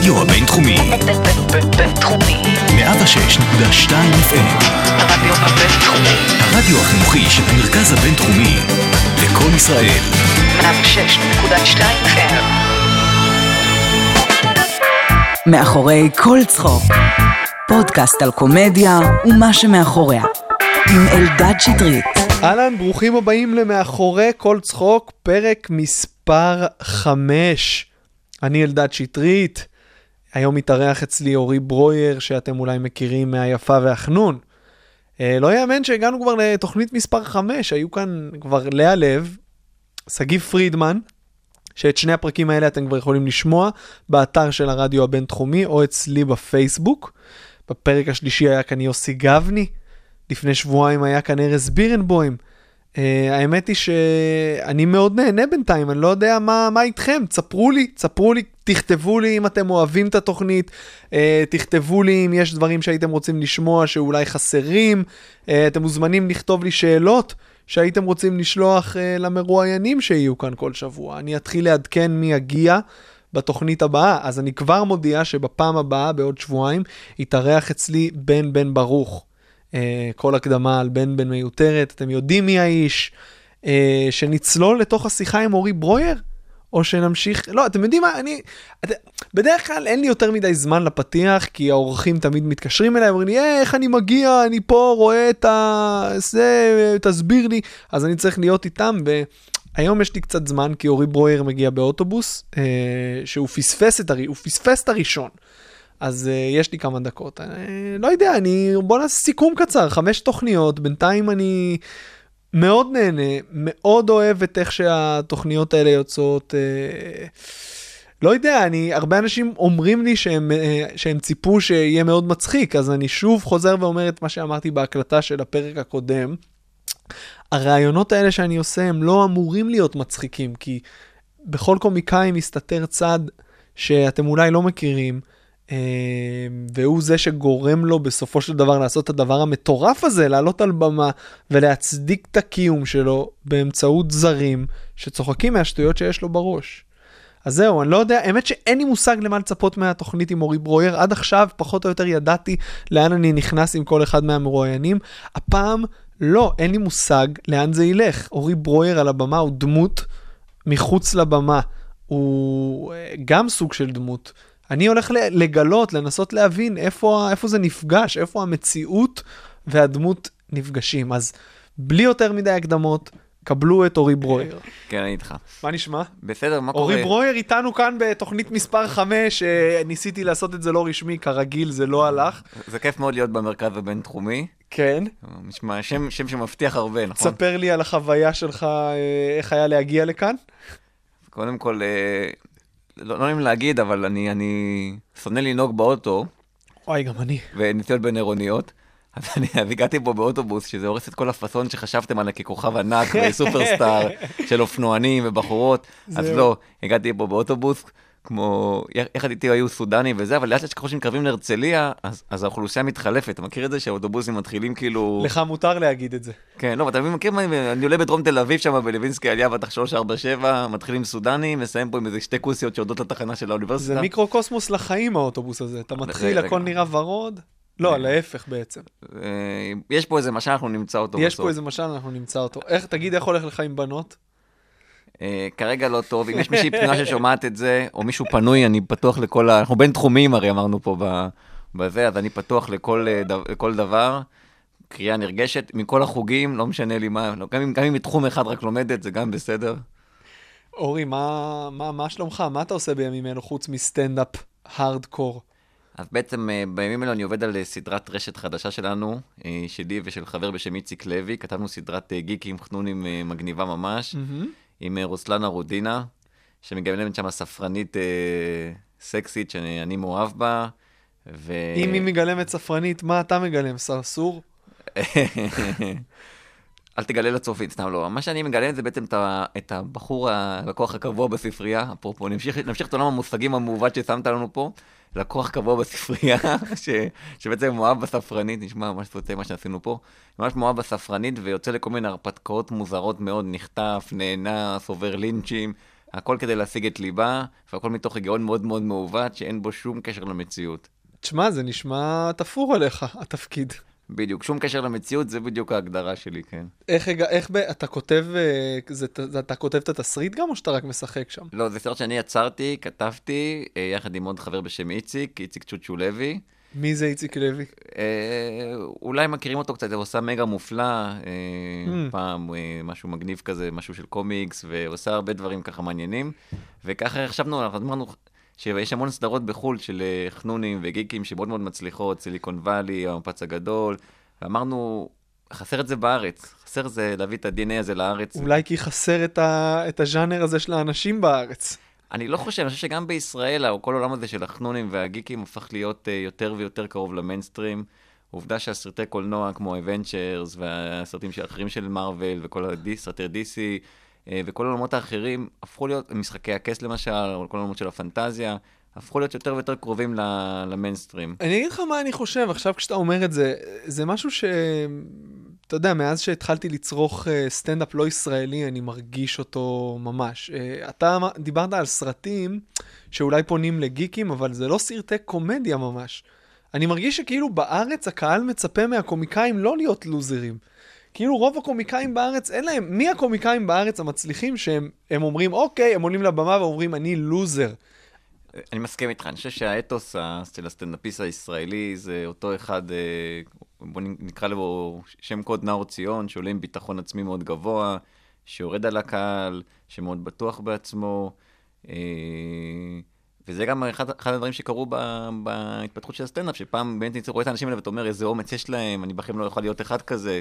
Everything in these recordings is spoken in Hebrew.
הרדיו הבינתחומי. בינתחומי. 106.2 FM. הרדיו הבינתחומי. הרדיו החינוכי של המרכז הבינתחומי. לקום ישראל. 106.2 FM. מאחורי כל צחוק. פודקאסט על קומדיה ומה שמאחוריה. עם אלדד שטרית. אהלן, ברוכים הבאים למאחורי כל צחוק, פרק מספר 5. אני אלדד שטרית, היום מתארח אצלי אורי ברויר, שאתם אולי מכירים מהיפה והחנון. אה, לא יאמן שהגענו כבר לתוכנית מספר 5, היו כאן כבר לאה לב, שגיב פרידמן, שאת שני הפרקים האלה אתם כבר יכולים לשמוע באתר של הרדיו הבינתחומי או אצלי בפייסבוק. בפרק השלישי היה כאן יוסי גבני, לפני שבועיים היה כאן ארז בירנבוים. Uh, האמת היא שאני מאוד נהנה בינתיים, אני לא יודע מה, מה איתכם, תספרו לי, תספרו לי, תכתבו לי אם אתם אוהבים את התוכנית, uh, תכתבו לי אם יש דברים שהייתם רוצים לשמוע שאולי חסרים, uh, אתם מוזמנים לכתוב לי שאלות שהייתם רוצים לשלוח uh, למרואיינים שיהיו כאן כל שבוע. אני אתחיל לעדכן מי יגיע. בתוכנית הבאה, אז אני כבר מודיע שבפעם הבאה, בעוד שבועיים, יתארח אצלי בן בן ברוך. Uh, כל הקדמה על בן בן מיותרת, אתם יודעים מי האיש, uh, שנצלול לתוך השיחה עם אורי ברויר? או שנמשיך, לא, אתם יודעים מה, אני, את, בדרך כלל אין לי יותר מדי זמן לפתיח, כי האורחים תמיד מתקשרים אליי, אומרים לי, "אה, איך אני מגיע, אני פה רואה את ה... זה, תסביר לי, אז אני צריך להיות איתם, והיום יש לי קצת זמן, כי אורי ברויר מגיע באוטובוס, אה, שהוא פספס את, הר... הוא פספס את הראשון. אז uh, יש לי כמה דקות. Uh, לא יודע, אני... בוא נעשה סיכום קצר, חמש תוכניות, בינתיים אני מאוד נהנה, מאוד אוהב את איך שהתוכניות האלה יוצאות. Uh, לא יודע, אני... הרבה אנשים אומרים לי שהם, שהם ציפו שיהיה מאוד מצחיק, אז אני שוב חוזר ואומר את מה שאמרתי בהקלטה של הפרק הקודם. הרעיונות האלה שאני עושה הם לא אמורים להיות מצחיקים, כי בכל קומיקאי מסתתר צד שאתם אולי לא מכירים. אה, והוא זה שגורם לו בסופו של דבר לעשות את הדבר המטורף הזה, לעלות על במה ולהצדיק את הקיום שלו באמצעות זרים שצוחקים מהשטויות שיש לו בראש. אז זהו, אני לא יודע, האמת שאין לי מושג למה לצפות מהתוכנית עם אורי ברויר. עד עכשיו פחות או יותר ידעתי לאן אני נכנס עם כל אחד מהמרואיינים. הפעם לא, אין לי מושג לאן זה ילך. אורי ברויר על הבמה הוא דמות מחוץ לבמה. הוא אה, גם סוג של דמות. אני הולך לגלות, לנסות להבין איפה, איפה זה נפגש, איפה המציאות והדמות נפגשים. אז בלי יותר מדי הקדמות, קבלו את אורי ברויר. כן, אני איתך. מה נשמע? בסדר, מה קורה? אורי ברויר איתנו כאן בתוכנית מספר 5, ניסיתי לעשות את זה לא רשמי, כרגיל זה לא הלך. זה כיף מאוד להיות במרכז הבינתחומי. כן, נשמע שם, שם שמבטיח הרבה, נכון? תספר לי על החוויה שלך, אה, איך היה להגיע לכאן. קודם כל, אה, לא לא נעים להגיד, אבל אני, אני שונא לנהוג באוטו וואי, גם אני. ונסיעות בין עירוניות. אז אני הגעתי פה באוטובוס, שזה הורס את כל הפאסון שחשבתם עליי ככוכב ענק וסופרסטאר של אופנוענים ובחורות. אז. לא, הגעתי פה באוטובוס, כמו, יחד איתי היו סודנים וזה, אבל לאט לאט ככל שמתקרבים להרצליה, אז, אז האוכלוסייה מתחלפת. אתה מכיר את זה שהאוטובוסים מתחילים כאילו... לך מותר להגיד את זה. כן, לא, אתה מכיר מה, אני עולה בדרום תל אביב שם בלווינסקי עלייה בטח 347, מתחילים סודנים, מסיים פה עם איזה שתי כוסיות שיורדות לתחנה של האוניברסיטה. זה מיקרוקוסמוס לחיים האוטובוס הזה. אתה מתחיל. הכל נראה ורוד. לא, להפך בעצם. אה, יש פה איזה משל, אנחנו נמצא אותו יש בסוף. פה איזה משל, אנחנו נמצא אותו. איך, תגיד, איך הולך לך עם בנות? אה, כרגע לא טוב, אם יש מישהי פנויה ששומעת את זה, או מישהו פנוי, אני פתוח לכל ה... אנחנו בין תחומים הרי אמרנו פה בזה, אז אני פתוח לכל, אה, לכל דבר. קריאה נרגשת, מכל החוגים, לא משנה לי מה, לא, גם אם, גם אם מתחום אחד רק לומדת, זה גם בסדר. אורי, מה, מה, מה שלומך? מה אתה עושה בימים אלו חוץ מסטנדאפ הארדקור? אז בעצם אה, בימים אלו אני עובד על סדרת רשת חדשה שלנו, שלי ושל חבר בשם איציק לוי, כתבנו סדרת גיקים חנונים מגניבה ממש, עם אה, רוסלנה רודינה, שמגלמת שם ספרנית אה, סקסית שאני אני מאוהב בה, ו... אם היא מגלמת ספרנית, מה אתה מגלם? סרסור? אל תגלה לצופית, סתם לא. מה שאני מגלם זה בעצם את הבחור, הלקוח הקבוע בספרייה, אפרופו, נמשיך, נמשיך את עולם המושגים המעוות ששמת לנו פה, לקוח קבוע בספרייה, ש, שבעצם מאוהב בספרנית, נשמע ממש סוטה מה שעשינו פה, ממש מאוהב בספרנית ויוצא לכל מיני הרפתקאות מוזרות מאוד, נחטף, נאנס, עובר לינצ'ים, הכל כדי להשיג את ליבה, והכל מתוך היגיון מאוד מאוד מעוות, שאין בו שום קשר למציאות. תשמע, זה נשמע תפור עליך, התפקיד. בדיוק, שום קשר למציאות, זה בדיוק ההגדרה שלי, כן. איך, איך ב, אתה כותב, אה, זה, זה, אתה כותב את התסריט גם, או שאתה רק משחק שם? לא, זה סרט שאני יצרתי, כתבתי, אה, יחד עם עוד חבר בשם איציק, איציק צ'וצ'ו לוי. מי זה איציק לוי? אה, אולי מכירים אותו קצת, הוא עושה מגה מופלא, אה, Mm. פעם אה, משהו מגניב כזה, משהו של קומיקס, ועושה הרבה דברים ככה מעניינים. וככה חשבנו, אנחנו אמרנו שיש המון סדרות בחו"ל של אה, חנונים וגיקים שמאוד מאוד מצליחות, סיליקון וואלי, המפץ הגדול, ואמרנו, חסר את זה בארץ, חסר זה להביא את ה-DNA הזה לארץ. אולי כי חסר את, ה, את הז'אנר הזה של האנשים בארץ. אני לא חושב, אני חושב שגם בישראל, כל העולם הזה של החנונים והגיקים הפך להיות uh, יותר ויותר קרוב למיינסטרים. עובדה שהסרטי קולנוע כמו אבנצ'רס והסרטים האחרים של מארוול וכל הדי- סרטי DC וכל העולמות האחרים הפכו להיות, משחקי הכס למשל, או כל העולמות של הפנטזיה, הפכו להיות יותר ויותר קרובים למיינסטרים. אני אגיד לך מה אני חושב, עכשיו כשאתה אומר את זה, זה משהו ש... אתה יודע, מאז שהתחלתי לצרוך אה, סטנדאפ לא ישראלי, אני מרגיש אותו ממש. אה, אתה דיברת על סרטים שאולי פונים לגיקים, אבל זה לא סרטי קומדיה ממש. אני מרגיש שכאילו בארץ הקהל מצפה מהקומיקאים לא להיות לוזרים. כאילו רוב הקומיקאים בארץ, אין להם, מי הקומיקאים בארץ המצליחים שהם הם אומרים, אוקיי, הם עולים לבמה ואומרים, אני לוזר. אני מסכים איתך, אני חושב שהאתוס של הסטנדאפיסט הישראלי זה אותו אחד, אה, בוא נקרא לו שם קוד נאור ציון, שעולה עם ביטחון עצמי מאוד גבוה, שיורד על הקהל, שמאוד בטוח בעצמו. אה, וזה גם אחד, אחד הדברים שקרו ב, בהתפתחות של הסטנדאפ, שפעם באמת רואה את האנשים האלה ואתה אומר, איזה אומץ יש להם, אני בחיים לא יכול להיות אחד כזה.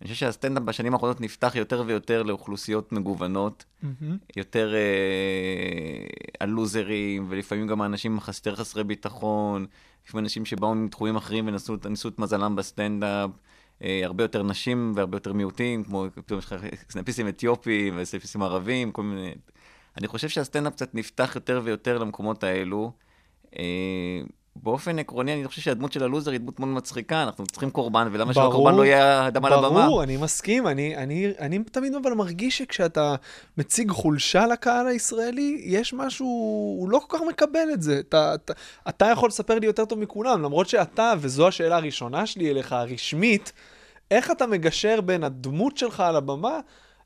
אני חושב שהסטנדאפ בשנים האחרונות נפתח יותר ויותר לאוכלוסיות מגוונות. יותר אה, הלוזרים, ולפעמים גם האנשים יותר חסרי ביטחון, לפעמים אנשים שבאו מתחומים אחרים וניסו ניסו את מזלם בסטנדאפ, אה, הרבה יותר נשים והרבה יותר מיעוטים, כמו פתאום יש לך סטנדאפיסטים אתיופים וסטנדאפיסטים ערבים, כל מיני... אני חושב שהסטנדאפ קצת נפתח יותר ויותר למקומות האלו. אה, באופן עקרוני, אני חושב שהדמות של הלוזר היא דמות מאוד מצחיקה, אנחנו צריכים קורבן, ולמה שהקורבן לא יהיה האדם על הבמה? ברור, אני מסכים. אני, אני, אני תמיד אבל מרגיש שכשאתה מציג חולשה לקהל הישראלי, יש משהו, הוא לא כל כך מקבל את זה. אתה, אתה, אתה יכול לספר לי יותר טוב מכולם, למרות שאתה, וזו השאלה הראשונה שלי אליך, הרשמית, איך אתה מגשר בין הדמות שלך על הבמה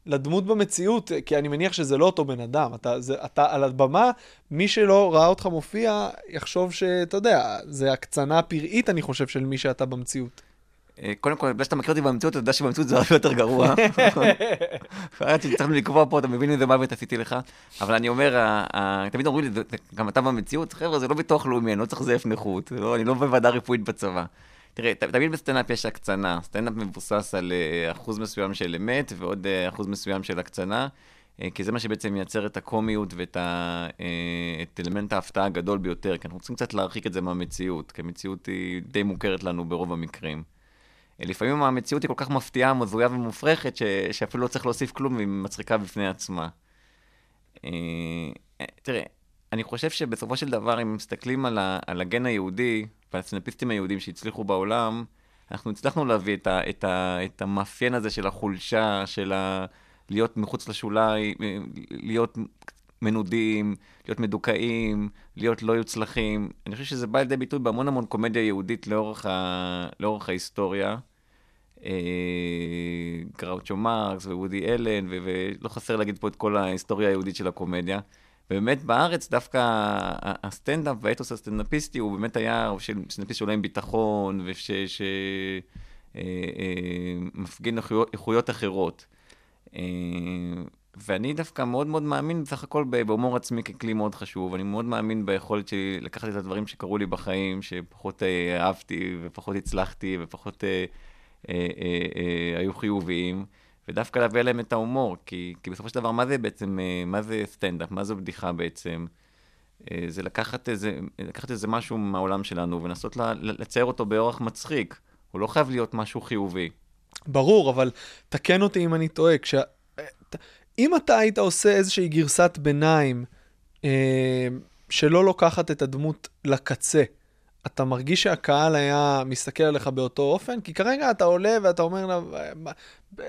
לדמות במציאות? כי אני מניח שזה לא אותו בן אדם. אתה, זה, אתה על הבמה, מי שלא ראה אותך מופיע, יחשוב שאתה יודע, זה הקצנה פראית, אני חושב, של מי שאתה במציאות. אה, קודם כל, בגלל שאתה מכיר אותי במציאות, אתה יודע שבמציאות זה הרבה יותר גרוע. עד שהצלחנו לקבוע פה, אתה מבין איזה מוות עשיתי לך. אבל אני אומר, תמיד אומרים לי, "זה- זה- גם אתה במציאות, חבר'ה, זה לא ביטוח לאומי, אני לא צריך לזייף נכות, לא- אני לא בוועדה רפואית בצבא. תראה, תמיד בסטנדאפ יש הקצנה. סטנדאפ מבוסס על אה, אחוז מסוים של אמת ועוד אה, אחוז מסוים של הקצנה, אה, כי זה מה שבעצם מייצר את הקומיות ואת ה- את אלמנט ההפתעה הגדול ביותר, כי אנחנו צריכים קצת להרחיק את זה מהמציאות, כי המציאות היא די מוכרת לנו ברוב המקרים. לפעמים המציאות היא כל כך מפתיעה, מזויה ומופרכת, ש... שאפילו לא צריך להוסיף כלום והיא מצחיקה בפני עצמה. אה, תראה, אני חושב שבסופו של דבר, אם מסתכלים על, ה... על הגן היהודי הסטנדאפיסטים היהודים שהצליחו בעולם, אנחנו הצלחנו להביא את, ה... את, ה... את המאפיין הזה של החולשה, של ה... להיות מחוץ לשוליים, אה, להיות מנודים, להיות מדוכאים, להיות לא יוצלחים. אני חושב שזה בא לידי ביטוי בהמון המון קומדיה יהודית לאורך, ה... לאורך ההיסטוריה. אה, גראוצ'ו מרקס ווודי אלן, ולא חסר להגיד פה את כל ההיסטוריה היהודית של הקומדיה. ובאמת בארץ דווקא הסטנדאפ והאתוס הסטנדאפיסטי הוא באמת היה של סטנדאפיסט שעולה עם ביטחון ומפגין איכויות אחרות. אה, ואני דווקא מאוד מאוד מאמין בסך הכל בהומור עצמי ככלי מאוד חשוב. אני מאוד מאמין ביכולת שלי לקחת את הדברים שקרו לי בחיים, שפחות אה, אהבתי ופחות הצלחתי ופחות אה, אה, אה, אה, היו חיוביים, ודווקא להביא להם את ההומור, כי, כי בסופו של דבר, מה זה בעצם, אה, מה זה סטנדאפ? מה זו בדיחה בעצם? אה, זה לקחת איזה, לקחת איזה משהו מהעולם שלנו ולנסות לצייר אותו באורח מצחיק. הוא לא חייב להיות משהו חיובי. ברור, אבל תקן אותי אם אני טועה. כש... אם אתה היית עושה איזושהי גרסת ביניים אה, שלא לוקחת את הדמות לקצה, אתה מרגיש שהקהל היה מסתכל עליך באותו אופן? כי כרגע אתה עולה ואתה אומר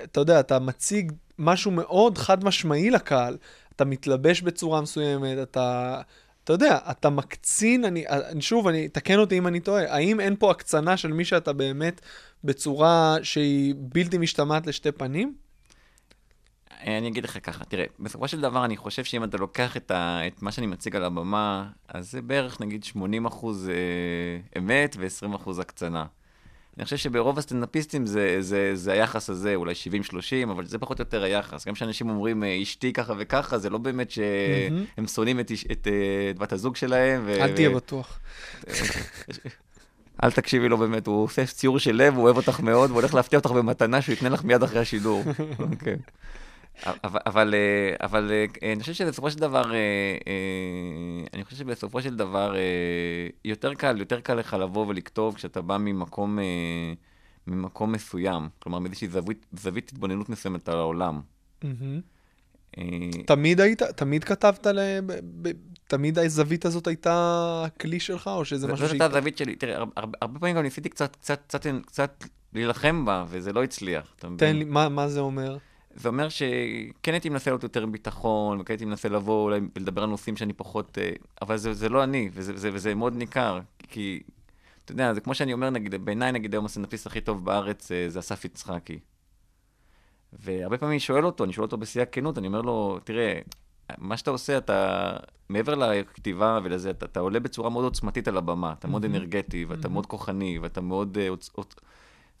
אתה יודע, אתה מציג משהו מאוד חד משמעי לקהל. אתה מתלבש בצורה מסוימת, אתה... אתה יודע, אתה מקצין, אני שוב, אני, תקן אותי אם אני טועה, האם אין פה הקצנה של מי שאתה באמת בצורה שהיא בלתי משתמעת לשתי פנים? אני אגיד לך ככה, תראה, בסופו של דבר אני חושב שאם אתה לוקח את, ה, את מה שאני מציג על הבמה, אז זה בערך נגיד 80 אחוז אה, אמת ו-20 אחוז הקצנה. אני חושב שברוב הסטנדאפיסטים זה, זה, זה היחס הזה, אולי 70-30, אבל זה פחות או יותר היחס. גם כשאנשים אומרים אה, אשתי ככה וככה, זה לא באמת שהם שונאים את, את, אה, את בת הזוג שלהם. ו- אל תהיה ו- בטוח. אל תקשיבי לו באמת, הוא עושה ציור של לב, הוא אוהב אותך מאוד, והוא הולך להפתיע אותך במתנה שהוא ייתן לך מיד אחרי השידור. אבל, אבל, אה, אבל אה, אני חושב שבסופו של דבר, אה, אני חושב שבסופו של דבר, יותר קל, יותר קל לך לבוא ולכתוב כשאתה בא ממקום, ממקום מסוים. כלומר, מאיזושהי זווית, זווית התבוננות מסוימת על העולם. תמיד היית, תמיד כתבת, ל... תמיד הזווית הזאת הייתה הכלי שלך, או שזה משהו זאת שהיא... הייתה הזווית שלי. תראה, הר- הרבה, הרבה פעמים גם ניסיתי קצת, קצת, קצת, קצת להילחם בה, וזה לא הצליח. תן לי, מה, מה זה אומר? זה אומר שכן הייתי מנסה להיות יותר עם ביטחון, וכן הייתי מנסה לבוא אולי ולדבר על נושאים שאני פחות... אה, אבל זה, זה לא אני, וזה, וזה, וזה מאוד ניכר. כי, אתה יודע, זה כמו שאני אומר, נגיד, בעיניי, נגיד, היום הסטנדאפיסט הכי טוב בארץ אה, זה אסף יצחקי. והרבה פעמים אני שואל אותו, אני שואל אותו בשיא הכנות, אני אומר לו, תראה, מה שאתה עושה, אתה, מעבר לכתיבה ולזה, אתה, אתה עולה בצורה מאוד עוצמתית על הבמה, אתה מאוד אנרגטי, ואתה מאוד כוחני, ואתה מאוד... עוצ,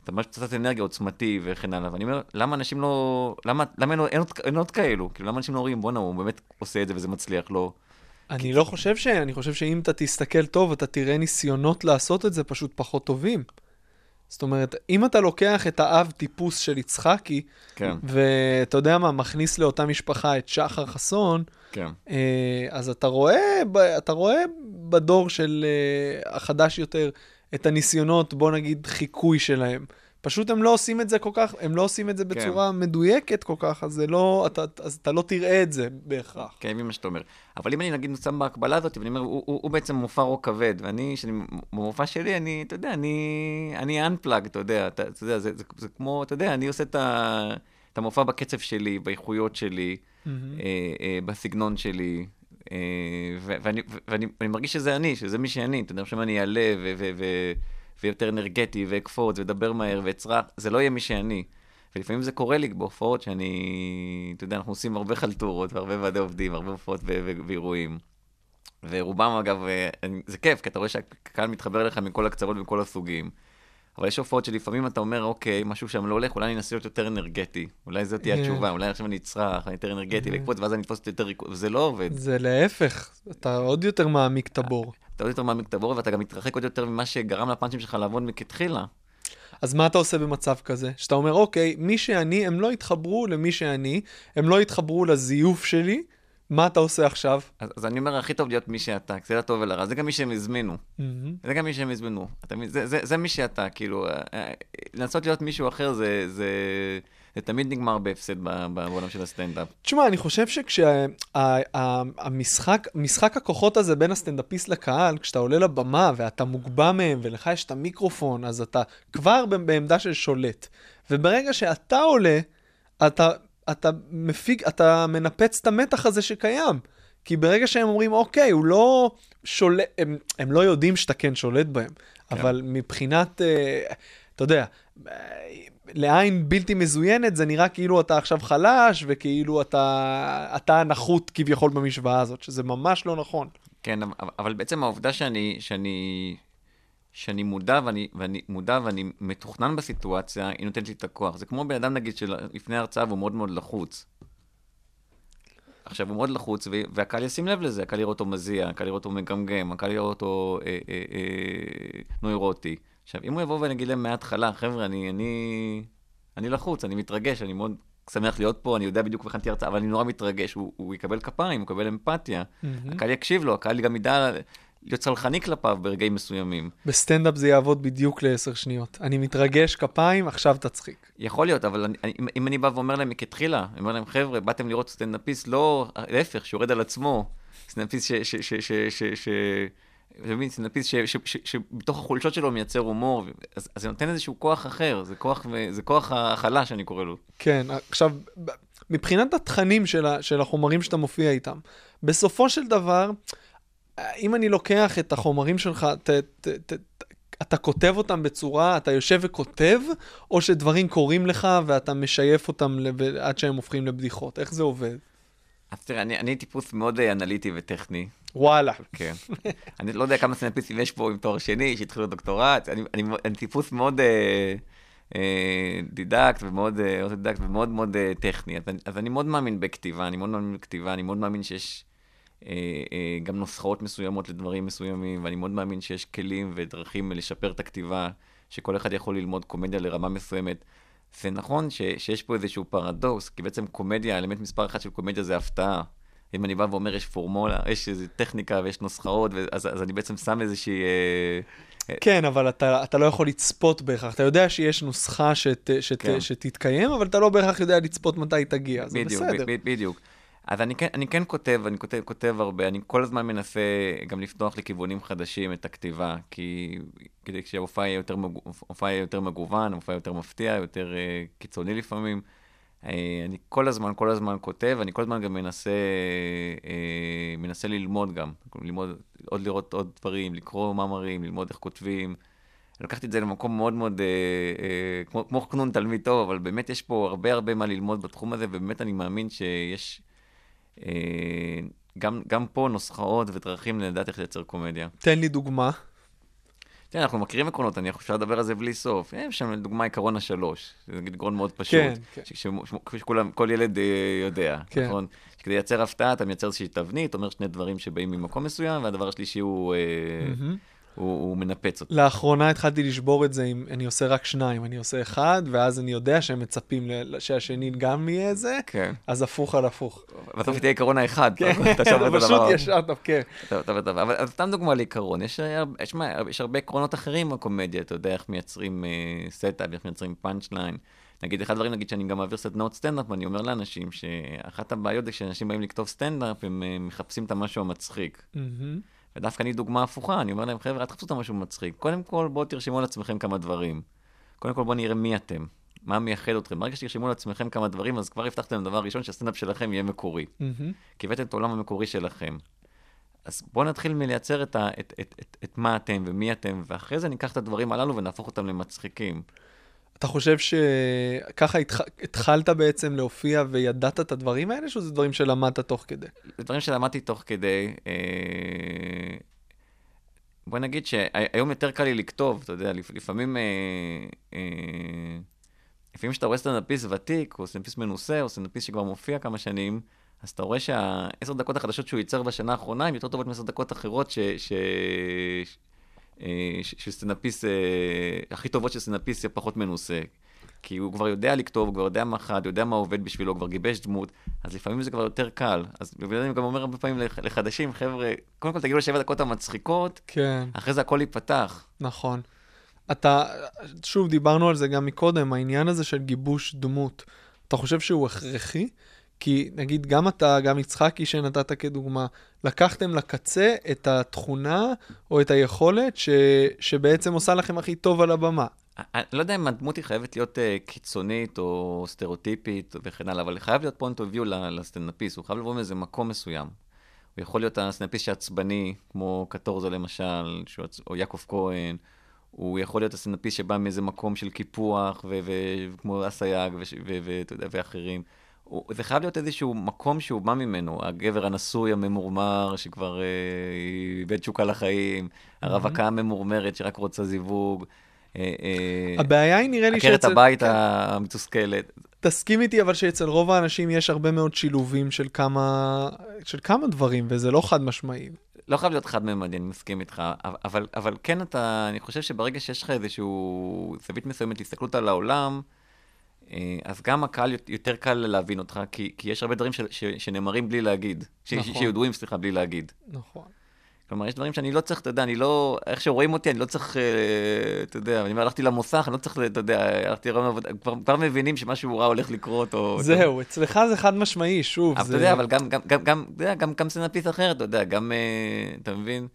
אתה ממש פצצת אנרגיה עוצמתי וכן הלאה. ואני אומר, למה אנשים לא... למה, למה אין, אין, עוד, אין עוד כאלו? כאילו, למה אנשים לא אומרים, בואנה, הוא באמת עושה את זה וזה מצליח לו? אני לא חושב ש... אני חושב שאם אתה תסתכל טוב, אתה תראה ניסיונות לעשות את זה פשוט פחות טובים. זאת אומרת, אם אתה לוקח את האב טיפוס של יצחקי, כן, ואתה יודע מה, מכניס לאותה משפחה את שחר חסון, כן. אה, אז אתה רואה, אתה רואה בדור של אה, החדש יותר את הניסיונות, בוא נגיד, חיקוי שלהם. פשוט הם לא עושים את זה כל כך, הם לא עושים את זה בצורה מדויקת כל כך, אז זה לא, אתה, אז אתה לא תראה את זה בהכרח. כן, מבין מה שאתה אומר. אבל אם אני נגיד שם בהקבלה הזאת, ואני אומר, הוא, הוא, הוא בעצם מופע רוק כבד, ואני, שאני, במופע שלי, אני, אתה יודע, אני, אני unplug, אתה יודע, אתה, אתה יודע, זה, זה, זה כמו, אתה יודע, אני עושה את, ה, את המופע בקצב שלי, באיכויות שלי, אה, אה, בסגנון שלי, ו- ואני, ואני מרגיש שזה אני, שזה מי שאני, אתה יודע, עכשיו אני אעלה ויותר אנרגטי, ואקפוץ, ואדבר מהר, ואצרח, זה לא יהיה מי שאני. ולפעמים זה קורה לי בהופעות שאני, אתה יודע, אנחנו עושים הרבה חלטורות והרבה ועדי עובדים, הרבה הופעות ואירועים. ורובם, אגב, אה, זה כיף, כי אתה רואה שהקהל מתחבר אליך מכל הקצוות ומכל הסוגים. אבל יש הופעות שלפעמים אתה אומר, אוקיי, משהו שם לא הולך, אולי אני אנסה להיות יותר אנרגטי. אולי זאת תהיה כן. התשובה, אולי עכשיו אני אצרח, אני יותר אנרגטי, ואקפוץ, ואז אני אתפוס יותר ריכוז, וזה לא עובד. זה להפך, אתה עוד יותר מעמיק את הבור. אתה עוד יותר מעמיק את הבור, ואתה גם מתרחק עוד יותר ממה שגרם לפאנצ'ים שלך לעבוד מכתחילה. אז מה אתה עושה במצב כזה? שאתה אומר, אוקיי, מי שאני, הם לא יתחברו למי שאני, הם לא יתחברו לזיוף שלי, מה אתה עושה עכשיו? אז, אז אני אומר, הכי טוב להיות מי שאתה, כי זה לטוב ולרע, זה גם מי שהם הזמינו. מהמם. זה גם מי שהם הזמינו. אתה? זה, זה, זה מי שאתה, כאילו, אה, אה, לנסות להיות מישהו אחר זה, זה, זה תמיד נגמר בהפסד בעולם של הסטנדאפ. תשמע, אני חושב שכשהמשחק, משחק הכוחות הזה בין הסטנדאפיסט לקהל, כשאתה עולה לבמה ואתה מוגבע מהם ולך יש את המיקרופון, אז אתה כבר בעמדה של שולט. וברגע שאתה עולה, אתה, אתה מפיק, אתה מנפץ את המתח הזה שקיים. כי ברגע שהם אומרים, אוקיי, הוא לא שולט, הם, הם לא יודעים שאתה כן שולט בהם, כן. אבל מבחינת, אה, אתה יודע, אה, לעין בלתי מזוינת זה נראה כאילו אתה עכשיו חלש, וכאילו אתה, אתה הנחות כביכול במשוואה הזאת, שזה ממש לא נכון. כן, אבל, אבל בעצם העובדה שאני, שאני, שאני מודע ואני, ואני מודע ואני מתוכנן בסיטואציה, היא נותנת לי את הכוח. זה כמו בן אדם, נגיד, שלפני הרצאה והוא מאוד מאוד לחוץ. עכשיו, הוא מאוד לחוץ, והקהל ישים לב לזה, הקהל יראה אותו מזיע, הקהל יראה אותו מגמגם, הקהל יראה אותו אה, אה, אה, נוירוטי. עכשיו, אם הוא יבוא ונגיד להם מההתחלה, חבר'ה, אני, אני, אני לחוץ, אני מתרגש, אני מאוד שמח להיות פה, אני יודע בדיוק איך הכנתי הרצאה, אבל אני נורא מתרגש. הוא, הוא יקבל כפיים, הוא יקבל אמפתיה. הקהל יקשיב לו, הקהל גם ידע להיות סלחני כלפיו ברגעים מסוימים. בסטנדאפ זה יעבוד בדיוק לעשר שניות. אני מתרגש, כפיים, עכשיו תצחיק. יכול להיות, אבל אני, אם- אם אני בא ואומר להם מכתחילה, אני אומר להם, חבר'ה, באתם לראות סטנדאפיסט, לא, להפך, שיורד על עצמו, סטנדאפיסט ש... ש, ש, ש, ש, ש אתה מבין, סטנדאפיסט שבתוך החולשות שלו מייצר הומור, אז, אז זה נותן איזשהו כוח אחר, זה כוח, זה כוח החלש, אני קורא לו. כן, עכשיו, מבחינת התכנים של, של החומרים שאתה מופיע איתם. בסופו של דבר, אם אני לוקח את החומרים שלך, ת, ת, ת, ת, אתה כותב אותם בצורה, אתה יושב וכותב, או שדברים קורים לך ואתה משייף אותם לב, עד שהם הופכים לבדיחות? איך זה עובד? אז תראה, אני, אני טיפוס מאוד אה, אנליטי וטכני. וואלה. כן. אני לא יודע כמה סטנדאפיסטים יש פה עם תואר שני, שהתחילו דוקטורט. אני, אני, אני טיפוס מאוד אה, אה, דידקט ומאוד אה, אוטודידקט ומאוד מאוד אה, טכני. אז, אז אני מאוד מאמין בכתיבה, אני מאוד מאמין בכתיבה, אני מאוד מאמין שיש גם נוסחאות מסוימות לדברים מסוימים, ואני מאוד מאמין שיש כלים ודרכים לשפר את הכתיבה, שכל אחד יכול ללמוד קומדיה לרמה מסוימת. זה נכון ש, שיש פה איזשהו פרדוקס, כי בעצם קומדיה, האלמנט מספר אחת של קומדיה זה הפתעה. אם אני בא ואומר, יש פורמולה, יש איזו טכניקה ויש נוסחאות, אז, אז אני בעצם שם איזושהי... אה, כן, אבל אתה, אתה לא יכול לצפות בהכרח. אתה יודע שיש נוסחה שת, שת, כן. שתתקיים, אבל אתה לא בהכרח יודע לצפות מתי היא תגיע. זה בדיוק, בסדר. בדיוק. אז אני כן, אני כן כותב, אני כותב, כותב הרבה, אני כל הזמן מנסה גם לפתוח לכיוונים חדשים את הכתיבה, כי כדי שההופעה יהיה יותר, מגו- יהיה יותר מגוון, ההופעה יותר מפתיע, יותר uh, קיצוני לפעמים. Uh, אני כל הזמן, כל הזמן כותב, אני כל הזמן גם מנסה, uh, מנסה ללמוד גם, ללמוד, עוד לראות עוד דברים, לקרוא מאמרים, ללמוד איך כותבים. לקחתי את זה למקום מאוד מאוד, אה, אה, כמו, כמו חנון תלמיד טוב, אבל באמת יש פה הרבה הרבה מה ללמוד בתחום הזה, ובאמת אני מאמין שיש גם, גם פה נוסחאות ודרכים לדעת איך לייצר קומדיה. תן לי דוגמה. תראה, אנחנו מכירים עקרונות, אני אפשר לדבר על זה בלי סוף. יש שם לדוגמה עקרון השלוש, זה נגיד עקרון מאוד פשוט. כן, כן. שכולם, כל ילד אה, יודע, כן. נכון? שכדי לייצר הפתעה אתה מייצר איזושהי תבנית, אומר שני דברים שבאים ממקום מסוים, והדבר השלישי הוא, אה, מהמם. הוא, הוא מנפץ אותו. לאחרונה התחלתי לשבור את זה אם אני עושה רק שניים, אני עושה אחד, ואז אני יודע שהם מצפים שהשני גם יהיה זה, כן. אז הפוך על הפוך. בסוף תהיה עקרון האחד. כן, אתה שם את פשוט הדבר. כן. טוב, טוב, טוב, אבל סתם דוגמה לעיקרון, יש, יש, יש הרבה עקרונות אחרים בקומדיה, אתה יודע איך מייצרים אה, setup, איך מייצרים פאנצ' ליין. נגיד, אחד הדברים, נגיד, שאני גם מעביר סדנאות סטנדאפ, ואני אומר לאנשים שאחת הבעיות זה כשאנשים באים לכתוב סטנדאפ, הם אה, מחפשים את המשהו המצחיק. מהמם. ודווקא אני דוגמה הפוכה, אני אומר להם, חבר'ה, אל תחפשו את המשהו מצחיק. קודם כל, בואו תרשמו על עצמכם כמה דברים. קודם כל, בואו נראה מי אתם, מה מייחד אתכם. ברגע שתרשמו על עצמכם כמה דברים, אז כבר הבטחתם דבר ראשון, שהסטנדאפ שלכם יהיה מקורי. מהמם. כי הבאתם את העולם המקורי שלכם. אז בואו נתחיל מלייצר את, ה, את, את, את, את מה אתם ומי אתם, ואחרי זה ניקח את הדברים הללו ונהפוך אותם למצחיקים. אתה חושב שככה התח... התחלת בעצם להופיע וידעת את הדברים האלה, שזה דברים שלמדת תוך כדי? זה דברים שלמדתי תוך כדי. אה, בוא נגיד שהיום יותר קל לי לכתוב, אתה יודע, לפ- לפעמים... אה, אה, לפעמים כשאתה רואה סטנדאפיסט ותיק, או סטנדאפיסט מנוסה, או סטנדאפיסט שכבר מופיע כמה שנים, אז אתה רואה שהעשר דקות החדשות שהוא ייצר בשנה האחרונה הן יותר טובות מעשר דקות אחרות ש... ש... אה, של סטנדאפיסט, אה, הכי טובות של סטנדאפיסט פחות מנוסה. כי הוא כבר יודע לכתוב, הוא כבר יודע מה חד, יודע מה עובד בשבילו, הוא כבר גיבש דמות, אז לפעמים זה כבר יותר קל. אז בגלל זה אני גם אומר הרבה פעמים לח- לחדשים, חבר'ה, קודם כל תגידו לשבע דקות המצחיקות, כן, אחרי זה הכל ייפתח. נכון. אתה, שוב, דיברנו על זה גם מקודם, העניין הזה של גיבוש דמות. אתה חושב שהוא הכרחי? כי נגיד, גם אתה, גם יצחקי שנתת כדוגמה, לקחתם לקצה את התכונה או את היכולת ש, שבעצם עושה לכם הכי טוב על הבמה. אני לא יודע אם הדמות היא חייבת להיות uh, קיצונית או סטריאוטיפית וכן הלאה, אבל חייב להיות view ל- לסטנדאפיסט, הוא חייב לבוא מאיזה מקום מסוים. הוא יכול להיות הסטנדאפיסט שעצבני, כמו קטורזה למשל, שהוא עצ- או יעקב כהן, הוא יכול להיות הסטנדאפיסט שבא מאיזה מקום של קיפוח, ו- ו- כמו אסייג וש- ו- ו- ואחרים. הוא, זה חייב להיות איזשהו מקום שהוא בא ממנו, הגבר הנשוי הממורמר, שכבר אה, איבד תשוקה לחיים, הרווקה הממורמרת שרק רוצה זיווג. אה, אה, הבעיה היא נראה לי עקרת שאצל... הבית כן. המתוסכלת. תסכים איתי, אבל שאצל רוב האנשים יש הרבה מאוד שילובים של כמה, של כמה דברים, וזה לא חד משמעי. לא חייב להיות חד-ממדי, אני מסכים איתך, אבל, אבל כן אתה, אני חושב שברגע שיש לך איזשהו זווית מסוימת להסתכלות על העולם, אז גם הקהל יות- יותר קל להבין אותך, כי, כי יש הרבה דברים ש, ש, שנאמרים בלי להגיד, ש, נכון. שידועים, סליחה, בלי להגיד. נכון. כלומר, יש דברים שאני לא צריך, אתה יודע, אני לא, איך שרואים אותי, אני לא צריך, אה, אתה יודע, אני הלכתי למוסך, אני לא צריך, אתה יודע, הלכתי לראיון עבודה, כבר, כבר מבינים שמשהו רע הולך לקרות, או... זהו, אצלך זה חד משמעי, שוב. אבל זה... אתה יודע, אבל גם, גם, גם, גם, גם, גם סטנדאפיסט אחר, אתה יודע, גם, אה, אתה מבין?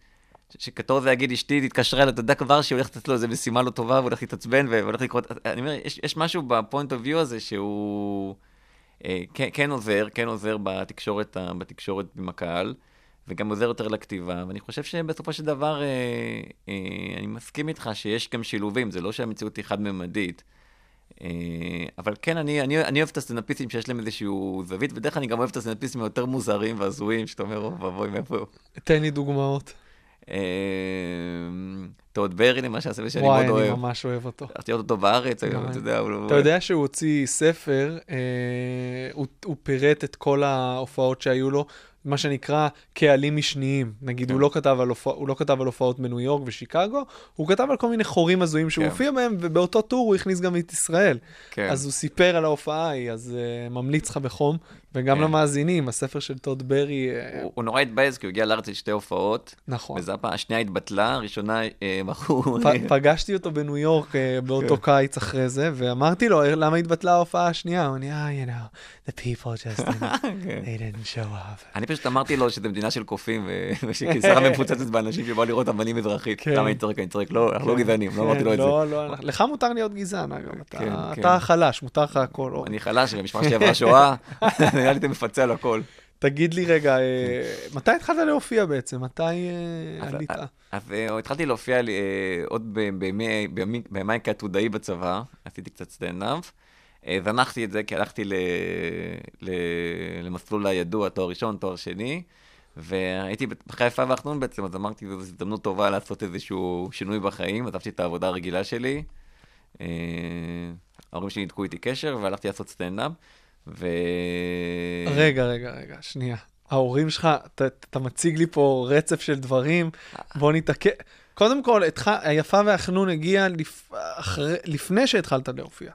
ש- שקטורזה יגיד, אשתי התקשרה אליי, אתה יודע כבר שהיא הולכת לתת לו איזה משימה לא טובה, והוא הולך להתעצבן, והולך לקרות, אני אומר, יש, יש משהו ב point of view הזה שהוא... אה, כן, כן עוזר, כן עוזר בתקשורת, בתקשורת עם הקהל, וגם עוזר יותר לכתיבה, ואני חושב שבסופו של דבר, אה, אה, אני מסכים איתך שיש גם שילובים, זה לא שהמציאות היא חד-ממדית. אה, אבל כן, אני, אני, אני אוהב את הסטנדאפיסטים שיש להם איזשהו זווית, בדרך כלל אני גם אוהב את הסטנדאפיסטים היותר מוזרים והזויים, שאתה אומר, אוי ואבוי, מאיפה הוא? תן לי דוגמאות. אה, טוד ברי, למשל, סבל שאני וואי, מאוד אני אוהב. ממש אוהב אותו. ראיתי אותו בארץ, אני. אתה יודע, אבל הוא... אתה יודע שהוא הוציא ספר, אה, הוא, הוא פירט את כל ההופעות שהיו לו, מה שנקרא קהלים משניים. נגיד, כן. הוא, לא כתב על הופע, הוא לא כתב על הופעות בניו יורק ושיקגו, הוא כתב על כל מיני חורים הזויים שהוא כן. הופיע בהם, ובאותו טור הוא הכניס גם את ישראל. כן. אז הוא סיפר על ההופעה ההיא, אז uh, ממליץ לך בחום, וגם כן. למאזינים, הספר של טוד ברי, אה, הוא, הוא נורא התבאס, כי הוא הגיע לארץ לשתי הופעות, נכון. הפעם, השנייה התבטלה, הראשונה אה, מכרו... פ- פגשתי אותו בניו יורק אה, באותו כן. קיץ אחרי זה, ואמרתי לו, למה התבטלה ההופעה השנייה? הוא אמר, you know, the people just didn't, כן. they didn't show up. אני פשוט אמרתי לו שזה מדינה של קופים, ושכיסרה מפוצצת באנשים שבאו לראות אבנים אזרחית. כן. למה אני צוחק? אני צוחק, לא, אנחנו לא גזענים, לא אמרתי לו את זה. לא, לא, לך מותר להיות גזען, אגב, אתה- חלש, מותר לך הכל. אני חלש, המשפחה שלי עברה שואה, נראה לי אתה מפצה על הכל. תגיד לי רגע, אה, מתי התחלת להופיע בעצם? מתי אה, עלית? אז אה, התחלתי להופיע עוד בימי- בימיי כעתודאי בצבא, עשיתי קצת סטנדאפ. זנחתי את זה כי הלכתי למסלול הידוע, תואר ראשון, תואר שני, והייתי בחיפה והחנון בעצם, אז אמרתי, זו הזדמנות טובה לעשות איזשהו שינוי בחיים, עזבתי את העבודה הרגילה שלי. ההורים שלי ניתקו איתי קשר, והלכתי לעשות סטנדאפ. ו... רגע, רגע, רגע, שנייה. ההורים שלך, אתה, אתה מציג לי פה רצף של דברים, בוא נתעכב. קודם כל, התח... היפה והחנון הגיע לפ... אחרי... לפני שהתחלת להופיע.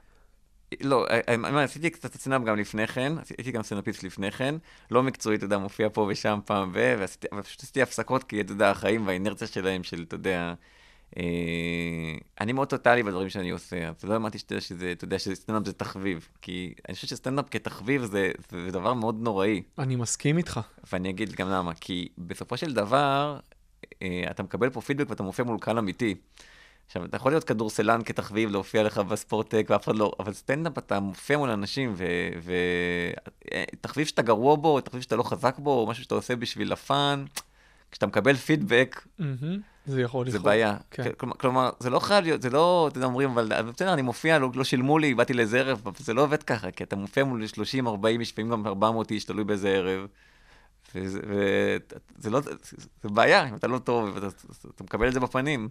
לא, אה, אה, עשיתי קצת סטנדאפ גם לפני כן, הייתי גם סטנדאפיסט לפני כן, לא מקצועי, אתה יודע, מופיע פה ושם פעם ו... ועשיתי, אבל פשוט עשיתי הפסקות, כי אתה יודע, החיים והאינרציה שלהם, של, אתה יודע, אני מאוד טוטאלי בדברים שאני עושה, אז לא האמנתי שאתה יודע שזה, אתה יודע, שסטנדאפ זה תחביב, כי אני חושב שסטנדאפ כתחביב זה, זה דבר מאוד נוראי, אני מסכים איתך. ואני אגיד גם למה, כי בסופו של דבר, אה, אתה מקבל פה פידבק ואתה מופיע מול קהל אמיתי. עכשיו, אתה יכול להיות כדורסלן כתחביב, להופיע לך בספורטק, ואף אחד לא, אבל סטנדאפ אתה מופיע מול אנשים, ותחביב שאתה גרוע בו, תחביב שאתה לא חזק בו, או משהו שאתה עושה בשביל הפאן, כשאתה מקבל פידבק, מהמם. זה יכול זה לקרות. בעיה. כן. כלומר, כלומר, זה לא חייב להיות, זה לא, אתה יודע, אומרים, אבל אבל בסדר, אני מופיע, לא, לא שילמו לי, באתי לאיזה ערב, אבל זה לא עובד ככה, כי אתה מופיע מול 30, 40 איש, לפעמים גם 400 איש, תלוי באיזה ערב. וזה, וזה לא, זה בעיה, אם אתה לא טוב, ואתה, אתה מקבל את זה בפנים.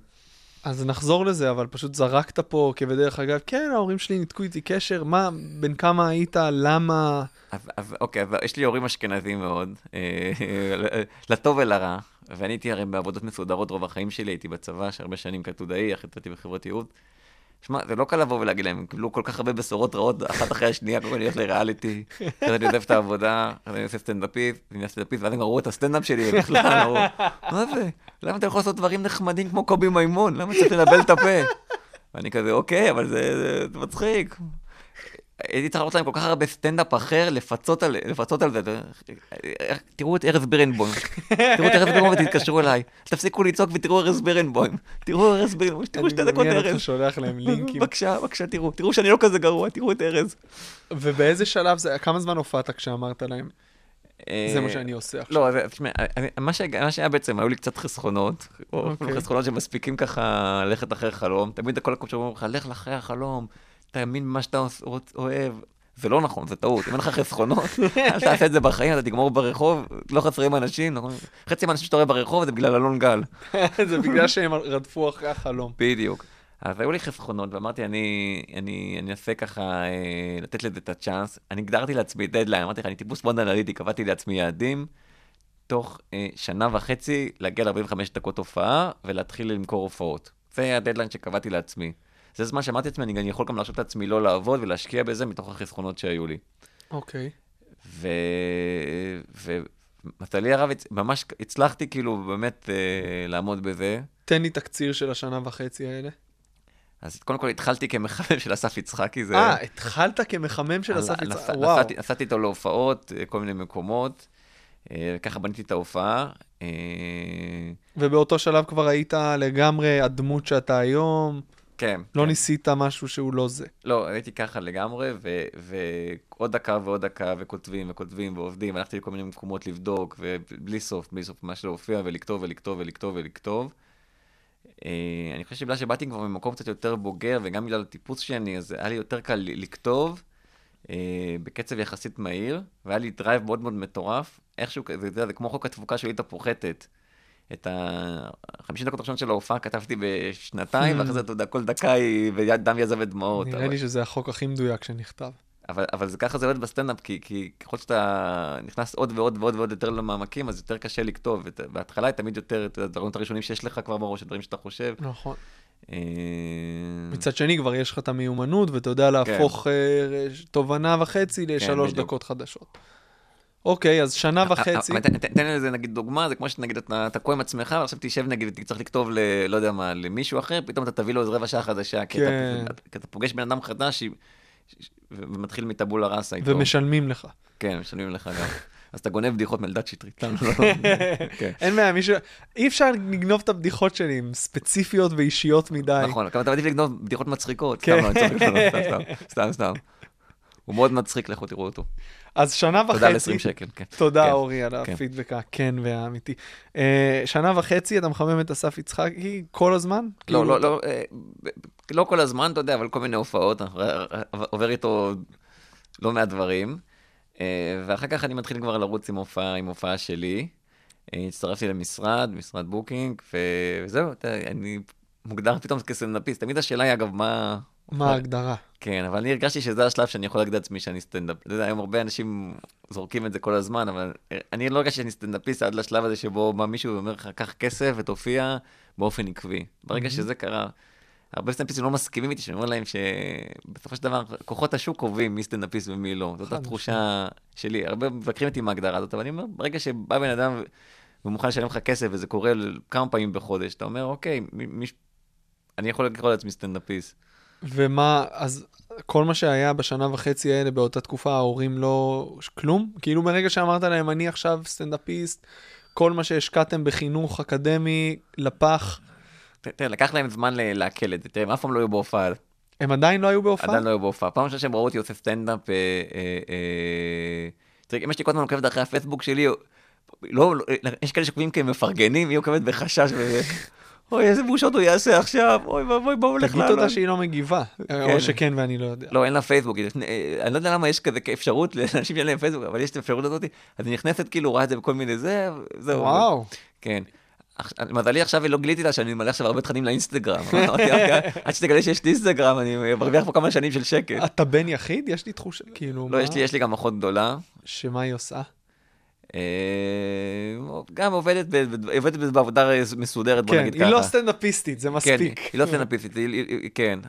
אז נחזור לזה, אבל פשוט זרקת פה כבדרך אגב, כן, ההורים שלי ניתקו איתי קשר, מה, בן כמה היית, למה... אוקיי, אז יש לי הורים אשכנזים מאוד, אה, לטוב ולרע, ואני הייתי הרי בעבודות מסודרות רוב החיים שלי, הייתי בצבא, שהרבה שנים כעתודאי, אחרי הייתי בחברות ייעוד. שמע, זה לא קל לבוא ולהגיד להם, הם קיבלו כל כך הרבה בשורות רעות אחת אחרי השנייה, כל הולך לריאליטי, אחרי אני עוזב את העבודה, אחרי אני עושה סטנדאפיסט, אני עושה סטנדאפיסט, ואז הם ראו את הסטנדאפ שלי, הם בכלל אמרו, מה זה? למה אתה יכול לעשות דברים נחמדים כמו קובי מימון? למה צריך לנבל את הפה? ואני כזה, אוקיי, אבל זה מצחיק. הייתי צריך להראות להם כל כך הרבה סטנדאפ אחר, לפצות על, לפצות על זה. תראו את ארז בירנבוים. תראו את ארז בירנבוים ותתקשרו אליי. תפסיקו לצעוק ותראו ארז בירנבוים. תראו ארז בירנבוים, תראו שתי אני דקות ארז. אותך שולח להם לינקים. בבקשה, בבקשה, תראו. תראו שאני לא כזה גרוע, תראו את ארז. ובאיזה שלב זה, כמה זמן הופעת כשאמרת להם, זה מה שאני עושה עכשיו? לא, תשמע, אני- מה שהיה בעצם, היו לי קצת חסכונות, או אוקיי. חסכונות שמספיקים ככה ללכת אחרי חלום. תמיד כל הקום שאומרים לך, לך אחרי החלום, תאמין במה שאתה אוהב. זה לא נכון, זה טעות. אם אין לך חסכונות, אל תעשה את זה בחיים, אתה תגמור ברחוב, לא חסרים אנשים. נכון? חצי מהאנשים שאתה רואה ברחוב זה בגלל אלון גל. זה בגלל שהם רדפו אחרי החלום. בדיוק. אז היו לי חסכונות, ואמרתי, אני, אני, אני אנסה ככה אה, לתת לזה את הצ'אנס. אני הגדרתי לעצמי דדליין, אמרתי לך, אני טיפוס מאוד אנליטי, קבעתי לעצמי יעדים, תוך אה, שנה וחצי להגיע ל-45 דקות הופעה ולהתחיל למכור הופעות. זה הדדליין שקבעתי לעצמי. זה זמן שאמרתי לעצמי, אני גם יכול גם להרשות לעצמי לא לעבוד ולהשקיע בזה מתוך החסכונות שהיו לי. אוקיי. ו... הרב, ממש הצלחתי כאילו באמת אה, לעמוד בזה. תן לי תקציר של השנה וחצי האלה. אז קודם כל התחלתי כמחמם של אסף יצחקי, זה... אה, התחלת כמחמם של אסף נסע- יצחק, וואו. נסעתי- איתו להופעות, אה, כל מיני מקומות, אה, ככה בניתי את ההופעה. ובאותו שלב כבר היית לגמרי הדמות שאתה היום. כן. לא כן. ניסית משהו שהוא לא זה. לא, הייתי ככה לגמרי, ו- ועוד דקה ועוד דקה, וכותבים וכותבים ועובדים, הלכתי לכל מיני מקומות לבדוק, ובלי סוף, בלי סוף ממש להופיע, ולכתוב ולכתוב ולכתוב ולכתוב. אה, אני חושב שבגלל שבאתי כבר ממקום קצת יותר בוגר, וגם בגלל הטיפוס שאני, אז היה לי יותר קל לכתוב אה, בקצב יחסית מהיר, והיה לי דרייב מאוד מאוד מטורף. איכשהו, זה, זה, זה, כמו חוק התפוקה שלי הפוחתת. את ה-50 דקות הראשונות של ההופעה כתבתי בשנתיים, ואחרי זה, אתה יודע, כל דקה היא, ודם יזע ודמעות. נראה לי שזה החוק הכי מדויק שנכתב. אבל, אבל זה ככה זה עובד בסטנדאפ, כי, כי ככל שאתה נכנס עוד ועוד ועוד ועוד יותר למעמקים, אז יותר קשה לכתוב. בהתחלה היא תמיד יותר, את הדברים הראשונים שיש לך כבר בראש, הדברים שאתה חושב. נכון. אה, מצד שני, כבר יש לך את המיומנות, ואתה יודע להפוך אה, תובנה וחצי לשלוש כן. דקות חדשות. אוקיי, אז שנה וחצי. אבל תן- תן תן לזה נגיד דוגמה, זה כמו שנגיד אתה קורא עם עצמך, ועכשיו תשב נגיד ותצטרך לכתוב ל... לא יודע מה, למישהו אחר, פתאום אתה תביא לו איזה רבע שעה חדשה, כי כן. אתה- אתה פוגש בן אדם חדש ומתחיל מטבולה ראסה איתו. ומשלמים לך. כן, משלמים לך גם. אז אתה גונב בדיחות מאלדד שטרית. לא, לא, לא. כן. אין בעיה, מישהו... אי אפשר לגנוב את הבדיחות שלי, הן ספציפיות ואישיות מדי. נכון, אתה מעדיף לגנוב בדיחות מצחיקות. כן. סתם, סתם, סתם. הוא מאוד מצחיק, לכו תראו אותו. אז שנה וחצי... תודה על 20 שקל, כן. תודה כן. אורי על כן. הפידבק הכן והאמיתי. אה, שנה וחצי אתה מחמם את אסף יצחקי כל הזמן? כאילו, לא, לא, לא, אה, לא כל הזמן, אתה יודע, אבל כל מיני הופעות, אנחנו- עובר איתו לא מעט דברים. אה, ואחר כך אני מתחיל כבר לרוץ עם הופעה, עם הופעה שלי. אה, הצטרפתי למשרד, משרד booking, וזהו, אתה אני מוגדר פתאום כסטנדאפיסט. תמיד השאלה היא, אגב, מה... מה ההגדרה? כן, אבל אני הרגשתי שזה השלב שאני יכול להגיד לעצמי שאני סטנדאפ. אתה יודע, היום הרבה אנשים זורקים את זה כל הזמן, אבל אני לא הרגשתי שאני סטנדאפיסט עד לשלב הזה שבו בא מישהו ואומר לך, קח כסף ותופיע באופן עקבי. ברגע שזה קרה, הרבה סטנדאפיסטים לא מסכימים איתי, שאני אומר להם שבסופו של דבר, כוחות השוק קובעים מי סטנדאפיסט ומי לא. זאת התחושה שלי. הרבה מבקרים אותי עם ההגדרה הזאת, אבל אני אומר, ברגע שבא בן אדם ומוכן לשלם לך כסף, וזה קורה כמה פעמים בחודש, אתה אומר, אוקיי, מי- מי... אני יכול לקרוא לעצמי סטנדאפיסט. ומה, אז כל מה שהיה בשנה וחצי האלה באותה תקופה, ההורים לא... כלום? כאילו ברגע שאמרת להם, אני עכשיו סטנדאפיסט, כל מה שהשקעתם בחינוך אקדמי, לפח, תראה, לקח להם זמן לעכל את זה. תראה, הם אף פעם לא היו בהופעה, הם עדיין לא היו בהופעה? עדיין לא היו בהופעה. פעם ראשונה שהם ראו אותי עושה סטנדאפ, אה, אה, אה, תראה, אמא שלי כל הזמן עוקבת אחרי הפייסבוק שלי, לא, לא, יש כאלה שעוקבים כמפרגנים, היא עוקבת בחשש. אוי, איזה בושות הוא יעשה עכשיו, אוי ואבוי, בואו נלך תגיד. תודה שהיא לא מגיבה, או שכן ואני לא יודע. לא, אין לה פייסבוק. היא- אה, אני לא יודע למה יש כזה אפשרות לאנשים שאין להם פייסבוק, אבל יש את האפשרות הזאת, אז היא נכנסת, כאילו, רואה את זה בכל מיני זה, זהו. וואו, כן. מזלי עכשיו לא גיליתי לה שאני מעלה עכשיו הרבה תכנים לאינסטגרם. אמרתי, "אוקיי, עד שתגלה שיש לי אינסטגרם, אני מרוויח פה כמה שנים של שקט. אתה בן יחיד? יש לי תחושה, כאילו, לא, מה- יש לי, יש לי גם אחות גדולה. שמה היא עושה? אה, גם עובדת, ב- עובדת בעבודה מסודרת, בוא כן, נגיד היא ככה. לא סטנדאפיסטית, זה כן, מספיק. היא לא סטנדאפיסטית, היא- היא- היא- כן.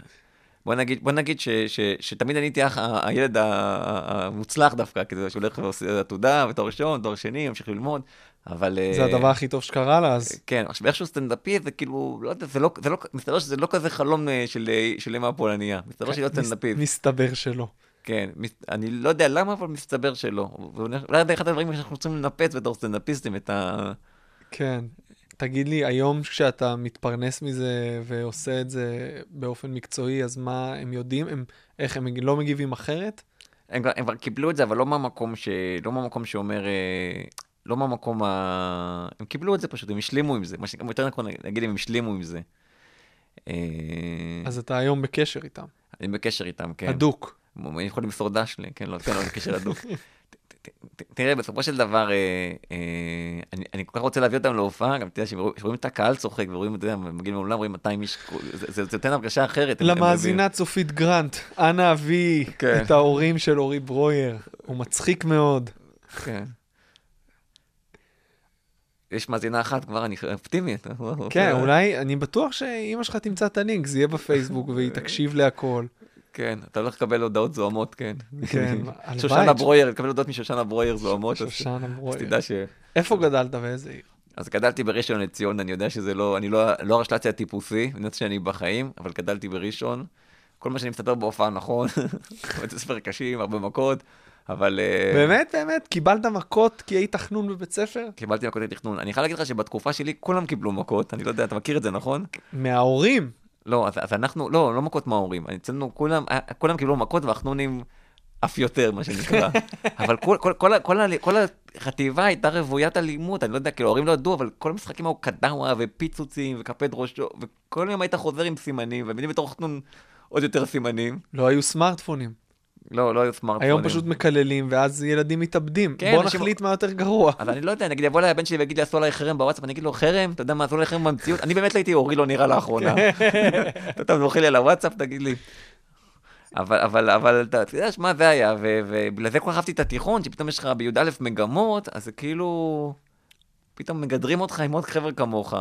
בוא נגיד, בוא נגיד ש, ש, שתמיד אני הייתי הילד המוצלח דווקא, כזה שהולך ועושה עתודה, ותואר ראשון, תואר שני, ממשיך ללמוד, אבל... זה אה, הדבר הכי טוב שקרה לה, אז כן, עכשיו איכשהו סטנדאפיסט זה כאילו, לא יודע, זה לא, זה לא, מסתבר שזה לא כזה חלום אה, של, אה, של אמא הפולניה, מסתבר שהיא לא כן, סטנדאפיסט, מסתבר שלא. כן, אני לא יודע למה, אבל מסתבר שלא, ואולי זה אחד הדברים שאנחנו רוצים לנפץ בתור סטנדאפיסטים, את ה... כן. תגיד לי, היום כשאתה מתפרנס מזה ועושה את זה באופן מקצועי, אז מה הם יודעים? הם, איך, הם לא מגיבים אחרת? הם כבר, הם כבר קיבלו את זה, אבל לא מהמקום, ש... לא מהמקום שאומר, אה, לא מהמקום ה... הם קיבלו את זה פשוט, הם השלימו עם זה, מה שגם יותר נכון להגיד, הם השלימו עם זה. אה, אז אתה היום בקשר איתם. אני בקשר איתם, כן. הדוק. הם יכולים למסור דש לי, כן, לא, כן, לא, בקשר הדוק. ת- ת- ת- תראה, בסופו של דבר, אה, אה, אני אני כל כך רוצה להביא אותם להופעה, גם אתה יודע, שרואים את הקהל צוחק ורואים, אתה יודע, מגיעים לאולם, רואים 200 איש, זה- זה זה נותן הרגשה אחרת. למאזינה צופית גרנט, אנא אבי כן. את ההורים של אורי ברויר. הוא מצחיק מאוד. כן. יש מאזינה אחת כבר, אני אופטימית. כן, אולי, אני בטוח שאימא שלך תמצא את הלינק, זה יהיה בפייסבוק והיא תקשיב להכל. כן, אתה הולך לקבל הודעות זוהמות, כן. כן, הלוואי. שושנה ברויר, תקבל הודעות משושנה ברויר זוהמות, אז שושנה אז ברויר. תדע ש... איפה גדלת ואיזה עיר? אז גדלתי בראשון לציון, אני יודע שזה לא, אני לא, לא הרשל"צי הטיפוסי, אני יודעת שאני בחיים, אבל גדלתי בראשון. כל מה שאני מספר בהופעה נכון, בתי ספר קשים, הרבה מכות, אבל... אה, באמת, באמת? קיבלת מכות כי היית חנון בבית ספר? קיבלתי מכות לתכנון. אני חייב להגיד לך שבתקופה שלי כולם קיבלו מכות, אני לא יודע, אתה מכיר את זה, נכון? מההורים. לא, אז, אז אנחנו, לא, לא מכות מההורים. אצלנו כולם, אה, כולם קיבלו מכות והחנונים אף יותר, מה שנקרא. אבל כל, כל, כל, כל, כל, כל החטיבה הייתה רוויית אלימות, אני לא יודע, כאילו, ההורים לא ידעו, אבל כל המשחקים היו קדאווה ופיצוצים וקפד ראשו, וכל יום היית חוזר עם סימנים, ובני בתור חנון עוד יותר סימנים. לא היו סמארטפונים. לא, לא היו סמארטפונים. היום פשוט מקללים, ואז ילדים מתאבדים. כן, בוא אנשים- נחליט מה יותר גרוע. אז אני לא יודע, נגיד יבוא אליי הבן שלי ויגיד לי עשו עליי חרם בוואטסאפ, אני אגיד לו חרם, אתה יודע מה עשו עליי חרם במציאות? אני באמת לא הייתי אורי לא נראה לאחרונה. אתה זוכר לי על הוואטסאפ, תגיד לי. אבל, אבל, אבל, אתה יודע, שמע, זה היה, ובגלל זה כל כך אהבתי את התיכון, שפתאום יש לך בי"א מגמות, אז זה כאילו, פתאום מגדרים אותך עם עוד חבר'ה כמוך.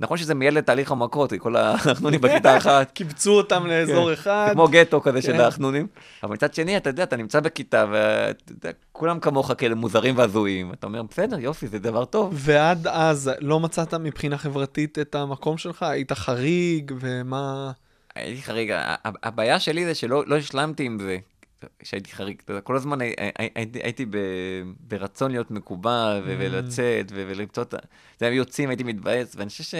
נכון שזה מייל לתהליך המכות, כל החנונים בכיתה אחת. קיבצו אותם לאזור כן. אחד. כמו גטו כזה של כן. החנונים. אבל מצד שני, אתה יודע, אתה נמצא בכיתה, וכולם כמוך כאלה מוזרים והזויים. אתה אומר, בסדר, יופי, זה דבר טוב. ועד אז לא מצאת מבחינה חברתית את המקום שלך? היית חריג, ומה... הייתי חריג, הבעיה שלי זה שלא לא השלמתי עם זה, שהייתי חריג. כל הזמן הי- הי- הייתי, ברצון להיות מקובל ו- ולצאת ולמצוא את ה... זה היה יוצאים, הייתי מתבאס, ואני חושב ש...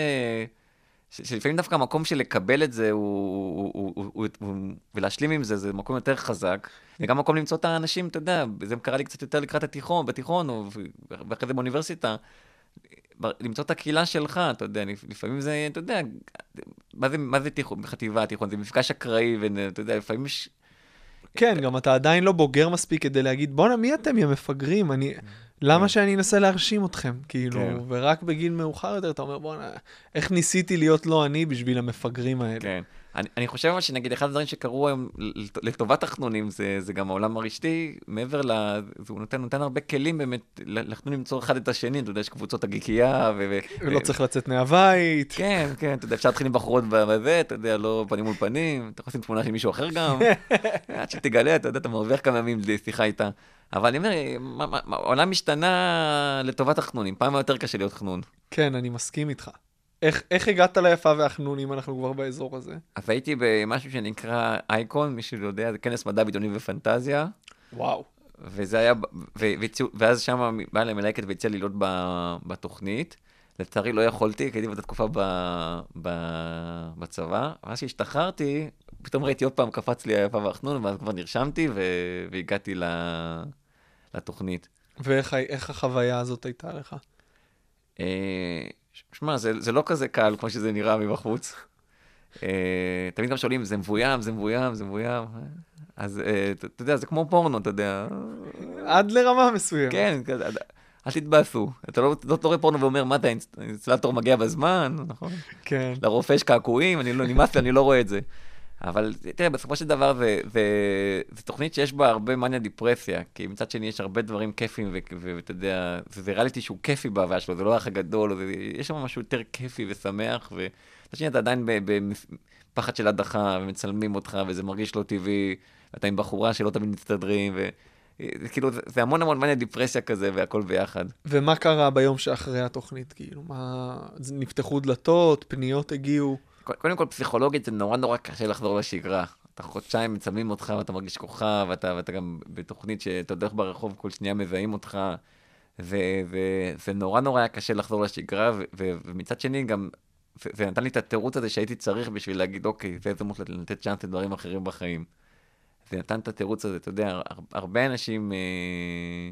שלפעמים דווקא המקום של לקבל את זה ולהשלים עם זה, זה מקום יותר חזק. וגם מקום למצוא את האנשים, אתה יודע, זה קרה לי קצת יותר לקראת התיכון, בתיכון, או, ואחרי זה באוניברסיטה. למצוא את הקהילה שלך, אתה יודע, לפעמים זה, אתה יודע, מה זה, מה זה תיכון, חטיבה, תיכון, זה מפגש אקראי, ואתה יודע, לפעמים יש... כן, גם אתה עדיין לא בוגר מספיק כדי להגיד, בואנה, מי אתם, יא מפגרים? אני... למה שאני אנסה להרשים אתכם? כאילו, כן. ורק בגיל מאוחר יותר אתה אומר, בואנה, איך ניסיתי להיות לא אני בשביל המפגרים האלה? כן. אני, אני חושב אבל שנגיד אחד הדברים שקרו היום לט- לטובת החנונים זה, זה גם העולם הרשתי, מעבר ל... הוא נותן, נותן הרבה כלים באמת לחנונים למצוא אחד את השני, אתה יודע, יש קבוצות הגיקייה ו... ו- ולא צריך לצאת מהבית. כן, כן, אתה יודע, אפשר להתחיל עם בחורות בזה, אתה יודע, לא פנים מול פנים, אתה יכול לשים תמונה של מישהו אחר גם, עד שתגלה, אתה יודע, אתה מרוויח כמה ימים לשיחה איתה. אבל אני אומר, העולם השתנה לטובת החנונים, פעם היה יותר קשה להיות חנון. כן, אני מסכים איתך. איך, איך הגעת ליפה והחנון אם אנחנו כבר באזור הזה? אז הייתי במשהו שנקרא אייקון, מי שלא יודע, זה כנס מדע בדיוני ופנטזיה. וואו. וזה היה, ו- והציעו- ואז שם באה אליי מלהקת והציעה לי להיות ב- בתוכנית. לצערי לא יכולתי, כי הייתי באותה תקופה ב- ב- בצבא. ואז כשהשתחררתי, פתאום ראיתי עוד פעם, קפץ לי היפה והחנון, ואז כבר נרשמתי ו- והגעתי לתוכנית. ואיך איך החוויה הזאת הייתה לך? שמע, זה, זה לא כזה קל כמו שזה נראה מבחוץ. אה, תמיד גם שואלים, זה מבוים, זה מבוים, זה מבוים. אז אה, אתה יודע, זה כמו פורנו, אתה יודע. עד לרמה מסוימת. כן, אל תתבאסו. אתה לא, לא רואה פורנו ואומר, מה אתה, האינסטלטור מגיע בזמן, נכון? כן. לרופא יש קעקועים, אני לא, נמאס לי, אני לא רואה את זה. אבל תראה, בסופו של דבר זה, זה, זה תוכנית שיש בה הרבה מניה דיפרסיה, כי מצד שני יש הרבה דברים ו- ואתה יודע, זה, ריאליטי שהוא כיפי בהוויה שלו, זה לא האח הגדול, זה, יש שם משהו יותר כיפי ושמח, ומצד שני אתה עדיין בפחד של הדחה, ומצלמים אותך, וזה מרגיש לא טבעי, ואתה עם בחורה שלא תמיד מסתדרים, ו... זה כאילו, זה, המון המון מניה דיפרסיה כזה, והכל ביחד. ומה קרה ביום שאחרי התוכנית? כאילו, מה... נפתחו דלתות, פניות הגיעו? קודם כל, פסיכולוגית זה נורא נורא קשה לחזור לשגרה. אתה חודשיים מצלמים אותך ואתה מרגיש כוכב, ואתה, ואתה גם בתוכנית שאתה הולך ברחוב, כל שנייה מזהים אותך, וזה נורא נורא היה קשה לחזור לשגרה, ו, ו, ומצד שני גם, זה, נתן לי את התירוץ הזה שהייתי צריך בשביל להגיד, אוקיי, זה הזדמנות לתת צ'אנס לדברים אחרים בחיים. זה נתן את התירוץ הזה, אתה יודע, הר- הרבה אנשים אה,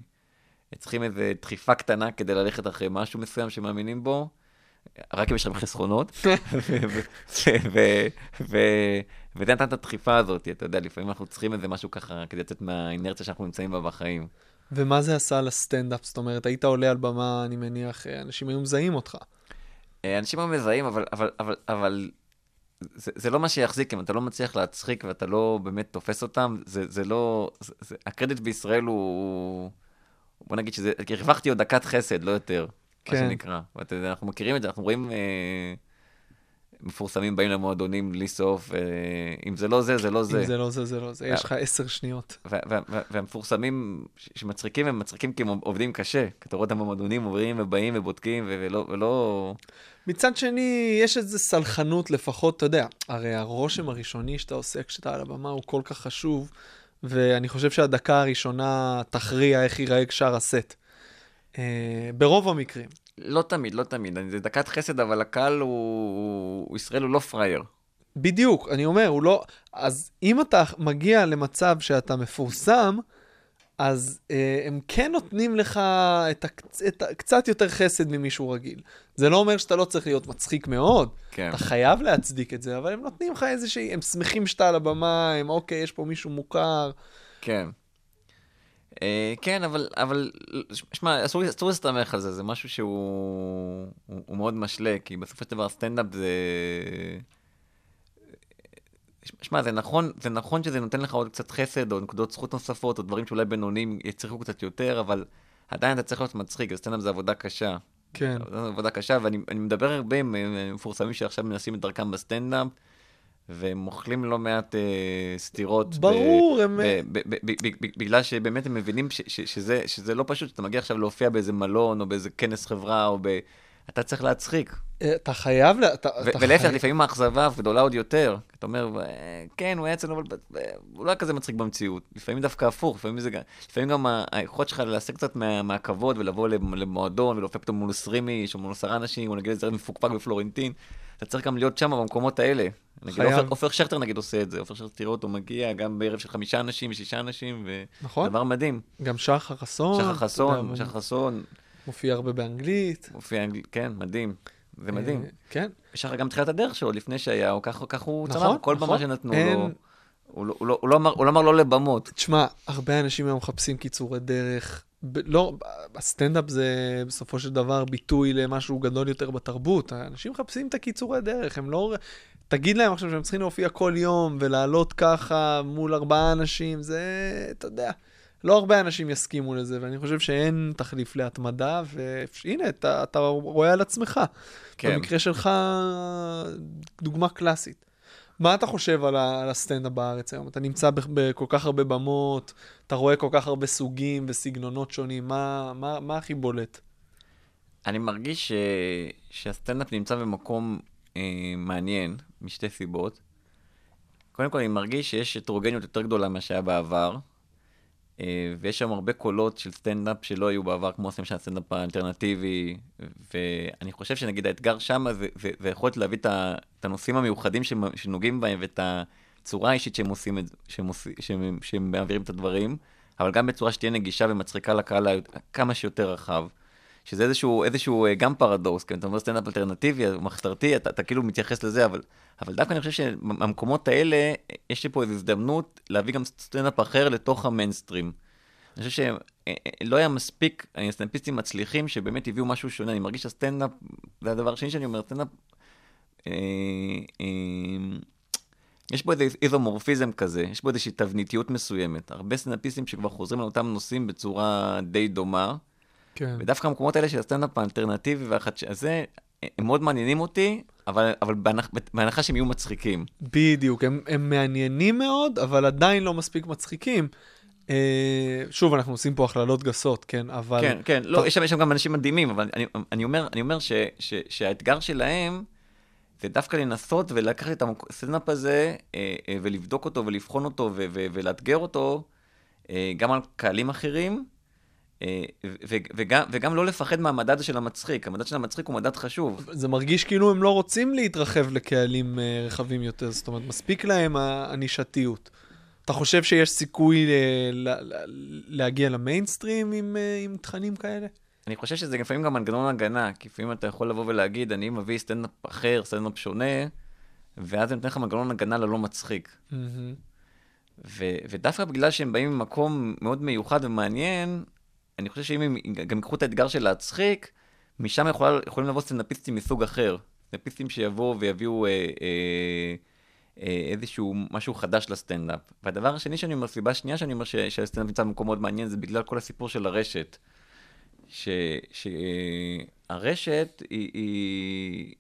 צריכים איזו דחיפה קטנה כדי ללכת אחרי משהו מסוים שמאמינים בו, רק אם יש לכם חסכונות, ו- ו- ו- ו- וזה נתן את הדחיפה הזאת, אתה יודע, לפעמים אנחנו צריכים איזה משהו ככה כדי לצאת מהאינרציה שאנחנו נמצאים בה בחיים. ומה זה עשה לסטנדאפ? זאת אומרת, היית עולה על במה, אני מניח, אה, אנשים היו מזהים אותך. אה, אנשים היו מזהים, אבל, אבל, אבל, אבל זה, זה לא מה שיחזיק, אם אתה לא מצליח להצחיק ואתה לא באמת תופס אותם, זה, זה לא... זה, זה, הקרדיט בישראל הוא... בוא נגיד שזה... הרווחתי עוד דקת חסד, לא יותר. מה שנקרא. ואתה יודע, אנחנו מכירים את זה, אנחנו רואים... אה, מפורסמים באים למועדונים בלי סוף, אה, אם זה לא זה, זה לא זה. אם זה לא זה, זה לא זה. יש לך עשר שניות. וה- וה- וה- והמפורסמים שמצחיקים, הם מצחיקים כי הם עובדים קשה. כי אתה רואה אותם במועדונים, עוברים ובאים ובודקים, ולא... ולא... מצד שני, יש איזו סלחנות לפחות, אתה יודע, הרי הרושם הראשוני שאתה עושה כשאתה על הבמה הוא כל כך חשוב, ואני חושב שהדקה הראשונה תכריע איך ייראה שאר הסט. אה, ברוב המקרים. לא תמיד, לא תמיד. זה דקת חסד, אבל הקהל הוא... הוא... ישראל הוא לא פראייר. בדיוק, אני אומר, הוא לא... אז אם אתה מגיע למצב שאתה מפורסם, אז אה, הם כן נותנים לך את הקצ... את ה... קצת יותר חסד ממישהו רגיל. זה לא אומר שאתה לא צריך להיות מצחיק מאוד, כן. אתה חייב להצדיק את זה, אבל הם נותנים לך איזושהי... הם שמחים שאתה על הבמה, הם אוקיי, יש פה מישהו מוכר. כן. אה, כן, אבל, אבל, שמע, אסור להסתמך על זה, זה משהו שהוא הוא, הוא מאוד משלה, כי בסופו של דבר סטנדאפ זה... שמע, זה נכון, זה נכון שזה נותן לך עוד קצת חסד, או נקודות זכות נוספות, או דברים שאולי בינוניים יצריכו קצת יותר, אבל עדיין אתה צריך להיות מצחיק, סטנדאפ זה עבודה קשה. כן. זו עבודה קשה, ואני אני מדבר הרבה עם מפורסמים שעכשיו מנסים את דרכם בסטנדאפ, והם אוכלים לא מעט אה, סתירות. ברור, ב, הם- ב, ב, ב, ב, ב, ב, בגלל שבאמת הם מבינים ש, ש, שזה, שזה לא פשוט, שאתה מגיע עכשיו להופיע באיזה מלון, או באיזה כנס חברה, או ב... אתה צריך להצחיק. אה, אתה חייב... ו- אתה ולהפך, חייב- לפעמים האכזבה גדולה עוד יותר. אתה אומר, "אה, כן, הוא היה אצלנו, אבל הוא לא היה כזה מצחיק במציאות. לפעמים דווקא הפוך, לפעמים זה לפעמים גם היכולת שלך להשיג קצת מה- מהכבוד ולבוא למ- למועדון ולהופיע פתאום מול 20 איש או מול 10 אנשים, או נגיד איזה מפוקפק בפלורנטין. אתה צריך גם להיות שם במקומות האלה. נגיד חייב. עופר- שכטר נגיד עושה את זה, עופר שכטר תראו אותו מגיע גם בערב של חמישה אנשים ושישה אנשים, נכון. ודבר מדהים. גם שחר חסון. שחר חסון, הוא שחר חסון, מופיע הרבה באנגלית. מופיע, אנגל- כן, מדהים. זה מדהים. אה, כן. שחר גם תחילת הדרך שלו, לפני שהיה, הוא כך, כך הוא נכון, צמח, כל נכון. במה שנתנו אין- לו. הוא לא, הוא, לא, הוא, לא אמר, הוא לא אמר לא לבמות. תשמע, הרבה אנשים היום מחפשים קיצורי דרך. ב- לא, הסטנדאפ זה בסופו של דבר ביטוי למשהו גדול יותר בתרבות. אנשים מחפשים את הקיצורי דרך, הם לא... תגיד להם עכשיו שהם צריכים להופיע כל יום ולעלות ככה מול ארבעה אנשים, זה, אתה יודע, לא הרבה אנשים יסכימו לזה, ואני חושב שאין תחליף להתמדה, והנה, אתה, אתה רואה על עצמך. כן. במקרה שלך, דוגמה קלאסית. מה אתה חושב על, ה- על הסטנדאפ בארץ היום? אתה נמצא בכל כך הרבה במות, אתה רואה כל כך הרבה סוגים וסגנונות שונים, מה, מה, מה הכי בולט? אני מרגיש ש... שהסטנדאפ נמצא במקום אה, מעניין, משתי סיבות. קודם כל, אני מרגיש שיש הטרוגניות יותר גדולה ממה שהיה בעבר, ויש שם הרבה קולות של סטנדאפ שלא היו בעבר, כמו למשל הסטנדאפ האלטרנטיבי, ואני חושב שנגיד האתגר שם זה, זה, זה יכולת להביא את, ה, את הנושאים המיוחדים שנוגעים בהם, ואת הצורה האישית שהם עושים את זה, שהם, עושים, שהם, שהם מעבירים את הדברים, אבל גם בצורה שתהיה נגישה ומצחיקה לקהל כמה שיותר רחב. שזה איזשהו, איזשהו אה, גם פרדוקס, כי אתה אומר סטנדאפ אלטרנטיבי, מחתרתי, אתה, אתה כאילו מתייחס לזה, אבל, אבל דווקא אני חושב שבמקומות האלה, אה, יש לי פה איזו הזדמנות להביא גם סטנדאפ אחר לתוך המיינסטרים. אני חושב שלא היה מספיק אה, סטנדאפיסטים מצליחים שבאמת הביאו משהו שונה. אני מרגיש שהסטנדאפ, זה הדבר השני שאני אומר, סטנדאפ, אה, אה, יש בו איזה איזומורפיזם כזה, יש בו איזושהי תבניתיות מסוימת. הרבה סטנדאפיסטים שכבר חוזרים על אותם נושאים בצורה די דומה. כן. ודווקא המקומות האלה של הסטנדאפ האלטרנטיבי והחדש... הזה, הם מאוד מעניינים אותי, אבל, אבל בהנח, בהנחה שהם יהיו מצחיקים. בדיוק, הם, הם מעניינים מאוד, אבל עדיין לא מספיק מצחיקים. אה, שוב, אנחנו עושים פה הכללות גסות, כן, אבל... כן, כן, לא. יש שם, יש שם גם אנשים מדהימים, אבל אני, אני אומר, אני אומר ש, ש, שהאתגר שלהם זה דווקא לנסות ולקחת את הסטנדאפ הזה אה, אה, ולבדוק אותו ולבחון אותו ו, ו, ולאתגר אותו אה, גם על קהלים אחרים. אה, וגם, וגם לא לפחד מהמדד של המצחיק, המדד של המצחיק הוא מדד חשוב. זה מרגיש כאילו הם לא רוצים להתרחב לקהלים אה, רחבים יותר, זאת אומרת, מספיק להם ה- הנישתיות. אתה חושב שיש סיכוי אה, להגיע למיינסטרים עם, עם תכנים כאלה? אני חושב שזה לפעמים גם מנגנון הגנה, כי לפעמים אתה יכול לבוא ולהגיד, אני מביא סטנדאפ אחר, סטנדאפ שונה, ואז זה נותן לך מנגנון הגנה ללא מצחיק. מהמם. ו- ודווקא בגלל שהם באים ממקום מאוד מיוחד ומעניין, אני חושב שאם הם גם ייקחו את האתגר של להצחיק, משם יכול, יכולים לבוא סטנדאפיסטים מסוג אחר. סטנדאפיסטים שיבואו ויביאו אה, אה, אה, איזשהו משהו חדש לסטנדאפ. והדבר השני שאני אומר, סיבה שנייה שאני אומר שהסטנדאפ נמצא במקום מאוד מעניין, זה בגלל כל הסיפור של הרשת. שהרשת היא, היא...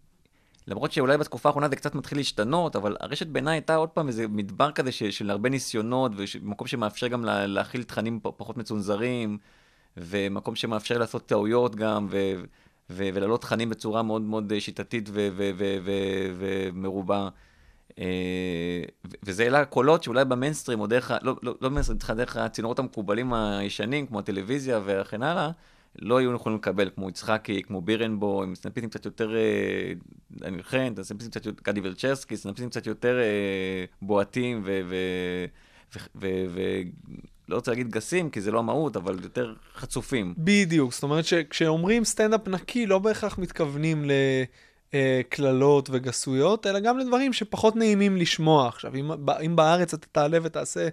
למרות שאולי בתקופה האחרונה זה קצת מתחיל להשתנות, אבל הרשת בעיניי הייתה עוד פעם איזה מדבר כזה ש, של הרבה ניסיונות, ומקום שמאפשר גם לה, להכיל תכנים פחות מצונזרים, ומקום שמאפשר לעשות טעויות גם, ו, ו, ולהעלות תכנים בצורה מאוד מאוד שיטתית ו, ו, ומרובה. אה, וזה אלה הקולות שאולי במיינסטרים, או דרך, לא, לא, לא במיינסטרים, דרך- הצינורות המקובלים הישנים, כמו הטלוויזיה וכן הלאה, לא היו יכולים לקבל, כמו יצחקי, כמו בירנבוים, סטנדאפיסטים קצת יותר, אה, דניאל חן, סטנדאפיסטים קצת יותר, גדי ולצ'רסקי, סטנדאפיסטים קצת יותר אה, בועטים לא רוצה להגיד גסים, כי זה לא המהות, אבל יותר חצופים. בדיוק, זאת אומרת שכשאומרים סטנדאפ נקי, לא בהכרח מתכוונים לקללות וגסויות, אלא גם לדברים שפחות נעימים לשמוע. עכשיו, אם, אם בארץ אתה תעלה ותעשה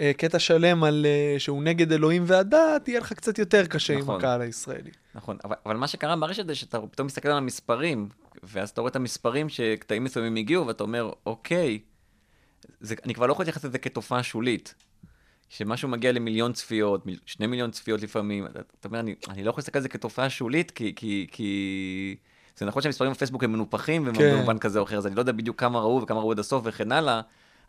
אה, קטע שלם על אה, שהוא נגד אלוהים והדת, יהיה לך קצת יותר קשה נכון. עם הקהל הישראלי. נכון, אבל, אבל מה שקרה ברשת זה שאתה פתאום מסתכל על המספרים, ואז אתה רואה את המספרים שקטעים מסוימים הגיעו, ואתה אומר, אוקיי, זה, אני כבר לא יכול להתייחס לזה כתופעה שולית. שמשהו מגיע למיליון צפיות, מיל, שני מיליון צפיות לפעמים, אתה, אתה אומר, אני, אני לא יכול להסתכל על זה כתופעה שולית, כי, כי, כי... זה נכון שהמספרים בפייסבוק הם מנופחים, כן. במובן כזה או אחר, אז אני לא יודע בדיוק כמה ראו וכמה ראו עד הסוף וכן הלאה,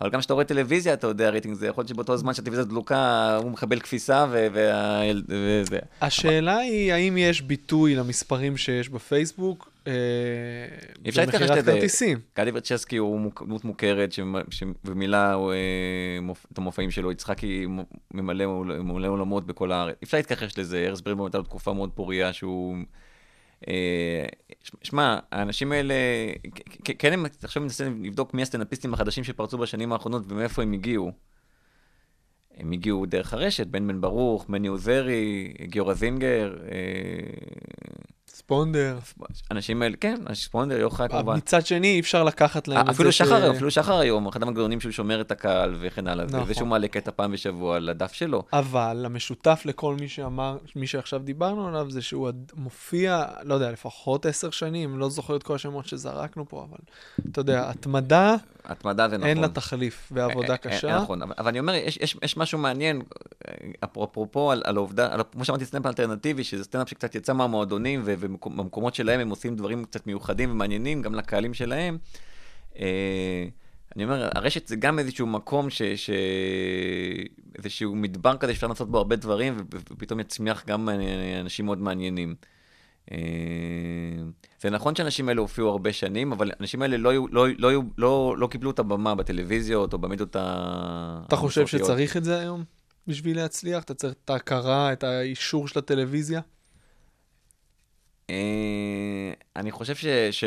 אבל גם כשאתה רואה טלוויזיה, אתה יודע, רייטינג זה יכול להיות שבאותו זמן שהטלוויזיה דלוקה, הוא מקבל כביסה. וזה. השאלה היא, האם יש ביטוי למספרים שיש בפייסבוק אה, אפשר להתכחש במכירת לזה. כרטיסים? גדי ורצ'סקי הוא דמות מוכרת, הוא, אה, את המופעים שלו, יצחקי ממלא עולמות בכל הארץ. אפשר להתכחש לזה, ארז ברנבוים הייתה לו תקופה מאוד פוריה שהוא... אה, שמע, האנשים האלה, כן הם, עכשיו מנסה לבדוק מי הסטנדאפיסטים החדשים שפרצו בשנים האחרונות ומאיפה הם הגיעו. הם הגיעו דרך הרשת, בן בן ברוך, מני עוזרי, גיורא זינגר, אה, ספונדר. אנשים האלה, כן, ספונדר, יוחאי כמובן. מצד שני, אי אפשר לקחת להם את זה אפילו ש- שחר, אפילו שחר היום, אחד המנגנונים שהוא שומר את הקהל וכן הלאה. נכון. וזה שהוא מעלה קטע פעם בשבוע על הדף שלו. אבל המשותף לכל מי שאמר, מי שעכשיו דיברנו עליו, זה שהוא מופיע, לא יודע, לפחות עשר שנים, לא זוכר את כל השמות שזרקנו פה, אבל אתה יודע, התמדה, התמדה זה נכון. אין לה תחליף, ועבודה אה, אה, קשה. נכון, אבל, אני אומר, יש, יש, יש משהו מעניין, אה, אפרופו על, העובדה, כמו שאמרתי, סטנדאפ אלטרנטיבי, שזה סטנדאפ שקצת יצא מהמועדונים, ובמקומות שלהם הם עושים דברים קצת מיוחדים ומעניינים, גם לקהלים שלהם. אה, אני אומר, הרשת זה גם איזשהו מקום, ש, ש... איזשהו מדבר כזה שאפשר לעשות בו הרבה דברים, ופתאום יצמיח גם אה, אנשים מאוד מעניינים. אה, זה נכון שהאנשים האלה הופיעו הרבה שנים, אבל האנשים האלה לא, לא, לא, היו- לא, לא קיבלו את הבמה בטלוויזיות או במדיות ה... אתה חושב. שצריך את זה היום בשביל להצליח? אתה צריך את ההכרה, את האישור של הטלוויזיה? אה, אני חושב ש, ש,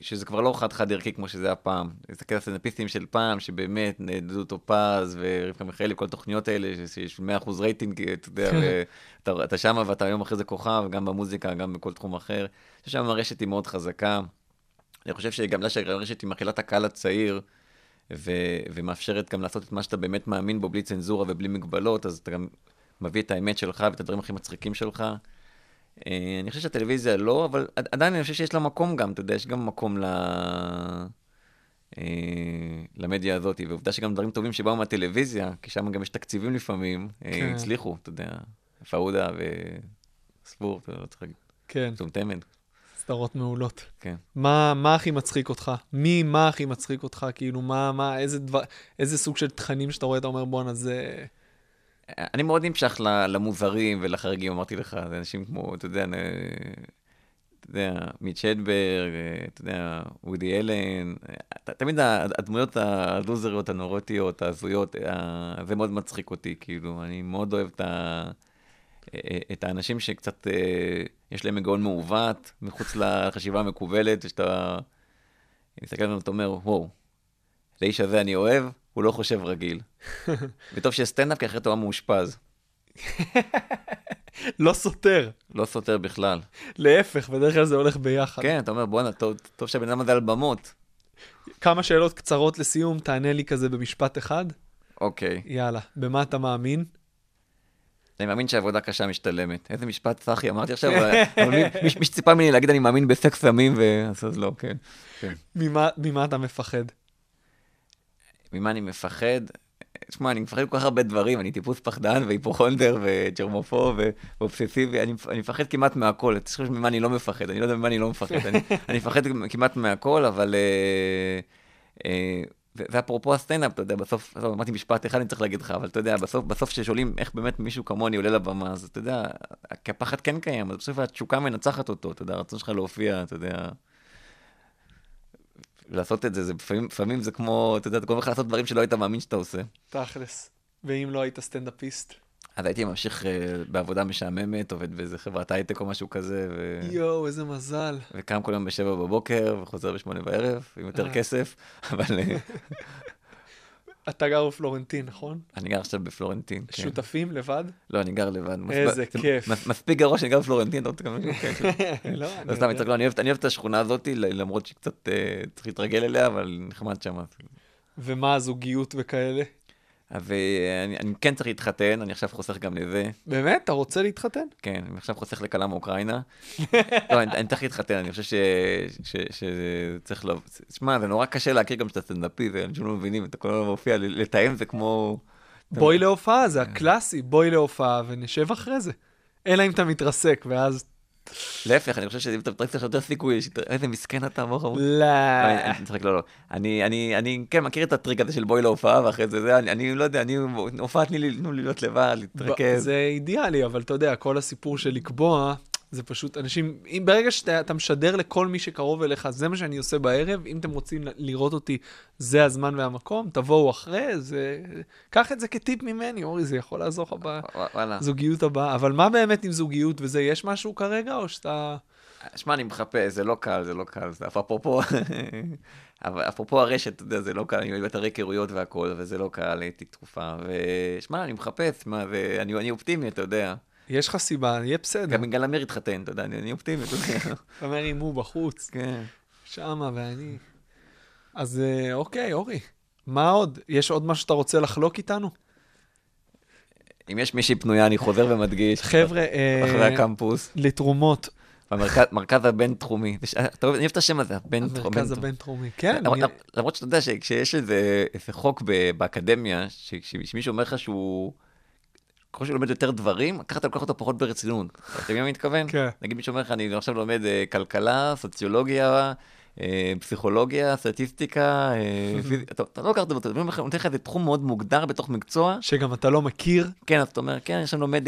שזה כבר לא חד-חד ערכי כמו שזה היה פעם. להסתכל על הסטנדאפיסטים של פעם, שבאמת, דודו טופז ורבקה מיכאלי, כל התוכניות האלה, שיש 100% רייטינג, אתה יודע, ואתה אתה שמה ואתה היום אחרי זה כוכב, גם במוזיקה, גם בכל תחום אחר. אני חושב שהיום הרשת היא מאוד חזקה. אני חושב שגם בגלל שהרשת היא מכילה את הקהל הצעיר, ו- ומאפשרת גם לעשות את מה שאתה באמת מאמין בו בלי צנזורה ובלי מגבלות, אז אתה גם מביא את האמת שלך ואת הדברים הכי מצחיקים שלך. אה, אני חושב שהטלוויזיה לא, אבל עד- עדיין אני חושב שיש לה מקום גם, אתה יודע, יש גם מקום ל... אה, למדיה הזאת, ועובדה שגם דברים טובים שבאו מהטלוויזיה, כי שם גם יש תקציבים לפעמים, אה, כן. הצליחו, אתה יודע, פאודה וספור, אתה לא צריך להגיד, כן, מטומטמת, סדרות מעולות. כן. מה, מה הכי מצחיק אותך? מי, מה הכי מצחיק אותך? כאילו, מה, מה, איזה דבר, איזה סוג של תכנים שאתה רואה, אתה אומר, בואנה, זה... אני מאוד נמשך למוזרים ולחריגים, אמרתי לך, זה אנשים כמו, אתה יודע, אתה יודע, מיץ' הדברג, אה, אתה יודע, וודי אלן, אה, תמיד הדמויות הלוזריות, הנורוטיות, ההזויות, אה, זה מאוד מצחיק אותי, כאילו, אני מאוד אוהב את, ה, אה, את האנשים שקצת, אה, יש להם היגיון מעוות, מחוץ לחשיבה המקובלת, שאתה מסתכל עליהם ואתה אומר, וואו, את האיש הזה אני אוהב, הוא לא חושב רגיל. וטוב שיש סטנדאפ, כי אחרת הוא היה מאושפז. לא סותר. לא סותר בכלל. להפך, בדרך כלל זה הולך ביחד. כן, אתה אומר, בואנה, טוב, טוב שהבן אדם הזה על במות. כמה שאלות קצרות לסיום, תענה לי כזה במשפט אחד. אוקיי. יאללה, במה אתה מאמין? אני מאמין שעבודה קשה משתלמת. איזה משפט, צחי, אמרתי עכשיו, אבל מי, מי, מי שציפה ממני להגיד אני מאמין בסקס סמים, ו... אז אז לא, כן. כן. ממה, ממה אתה מפחד? ממה אני מפחד? תשמע, אני מפחד כל כך הרבה דברים, אני טיפוס פחדן והיפוכונדר וג'רמופוב ואובססיבי, אני, אני מפחד כמעט מהכל, אתה חושב ממה אני לא מפחד, אני לא יודע ממה אני לא מפחד, אני, אני מפחד כמעט מהכל, אבל... אה, אה, זה זה אפרופו הסטנדאפ, אתה יודע, בסוף, טוב, אמרתי משפט אחד אני צריך להגיד לך, אבל אתה יודע, בסוף, בסוף כששואלים איך באמת מישהו כמוני עולה לבמה, אז אתה יודע, כי הפחד כן קיים, אז בסוף התשוקה מנצחת אותו, אתה יודע, הרצון שלך להופיע, אתה יודע, לעשות את זה, זה לפעמים, לפעמים זה כמו, אתה יודע, אתה גורם לך לעשות דברים שלא היית מאמין שאתה עושה. תכלס. ואם לא היית סטנדאפיסט? אז הייתי ממשיך אה, בעבודה משעממת, עובד באיזה חברת הייטק או משהו כזה, ו... יואו, איזה מזל. וקם כל יום בשבע בבוקר, וחוזר בשמונה בערב, עם יותר אה. כסף, אבל אה, אתה גר בפלורנטין, נכון? אני גר עכשיו בפלורנטין. כן. שותפים לבד? לא, אני גר לבד. איזה זה כיף. מס- מספיק גרוע שאני גר בפלורנטין, אתה? כן. לא. יצחק, לא, אני אוהב- את השכונה הזאת, למרות שקצת אה, צריך להתרגל אליה, אבל נחמד שם. ומה הזוגיות וכאלה? אה, אני כן צריך להתחתן, אני עכשיו חוסך גם לזה. באמת? אתה רוצה להתחתן? כן, אני עכשיו חוסך לכלה מאוקראינה. לא, אני, אני צריך להתחתן, אני חושב שצריך לא... שמע, זה נורא קשה להכיר גם שאתה סטנדאפי, ואנשים לא מבינים, אתה כל הזמן מופיע, לתאם זה כמו... בואי להופעה, זה כן. הקלאסי, בואי להופעה ונשב אחרי זה. אלא אם אתה מתרסק, ואז... להפך, אני חושב שאם אתה מתרקס יש יותר סיכוי, איזה מסכן אתה, מוח לא. לא, אני צוחק, לא, לא. אני, אני, אני כן מכיר את הטריק הזה של בואי להופעה, ואחרי זה, זה, אני, לא יודע, אני, הופעה תנו לי להיות לבד, להתרכז. זה אידיאלי, אבל אתה יודע, כל הסיפור של לקבוע, זה פשוט אנשים, אם ברגע שאתה אתה משדר לכל מי שקרוב אליך, זה מה שאני עושה בערב, אם אתם רוצים לראות אותי, זה הזמן והמקום, תבואו אחרי, זה... קח את זה כטיפ ממני, אורי, זה יכול לעזור לך. בזוגיות הבאה. אבל מה באמת עם זוגיות וזה, יש משהו כרגע, או שאתה... שמע, אני מחפש, זה לא קל, זה לא קל, זה אפרופו, אבל אפרופו הרשת, אתה יודע, זה לא קל, אני אוהב אתרי היכרויות והכל, וזה לא קל, הייתי תקופה, ושמע, אני מחפש, מה, ואני אני אופטימי, אתה יודע. יש לך סיבה, יהיה בסדר. גם יגאל עמיר התחתן, אתה יודע, אני אופטימי, אתה אומר, אם הוא בחוץ, כן. שמה ואני... אז אה, אוקיי, אורי, מה עוד? יש עוד משהו שאתה רוצה לחלוק איתנו? אם יש מישהי פנויה, אני חוזר ומדגיש. חבר'ה, אה, אחרי הקמפוס, לתרומות, במרכז מרכז הבינתחומי. אתה אוהב- את השם הזה, הבינתחומי. המרכז הבינתחומי. כן, למרות- שאתה יודע שכשיש איזה חוק באקדמיה, שמישהו אומר לך שהוא... ככל שהוא לומד יותר דברים, ככה אתה לוקח אותו פחות ברצינות. אתה מבין מה אני מתכוון? כן. נגיד מישהו אומר לך, אני עכשיו לומד אה, כלכלה, סוציולוגיה, אה, פסיכולוגיה, סטטיסטיקה, אה, אתה אתה לא לוקח את זה הוא נותן לך איזה תחום מאוד מוגדר בתוך מקצוע, שגם אתה לא מכיר, כן, אז אתה אומר, כן, אני עכשיו לומד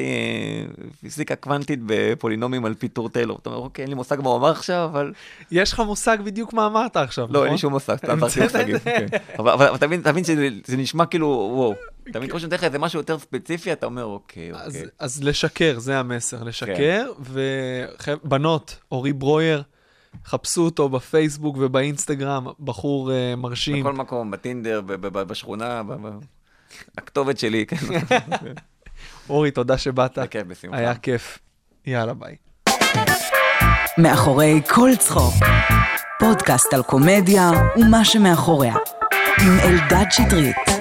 פיזיקה קוונטית בפולינומים על פי טור טיילור. אתה אומר, אוקיי, אין לי מושג מה הוא אמר עכשיו, אבל... יש לך מושג בדיוק מה אמרת עכשיו, נכון? לא, אין לי שום מושג, סתם זרקתי המצאת מושגים. את זה? אבל אבל- אבל תבין, תבין שזה זה נשמע כאילו, וואו. אתה מבין, כמו שנותן לך איזה משהו יותר ספציפי, אתה אומר, אוקיי, אז, אוקיי. אז לשקר, זה המסר, לשקר. ובנות, אורי ברויר, חפשו אותו בפייסבוק ובאינסטגרם, בחור uh, מרשים. בכל מקום, בטינדר, ב- ב- ב- בשכונה, ב- ב- הכתובת שלי, כן. אורי, תודה שבאת. זה כיף, בשמחה. היה כיף. יאללה, ביי. מאחורי כל צחוק, פודקאסט על קומדיה ומה שמאחוריה, עם אלדד שטרית.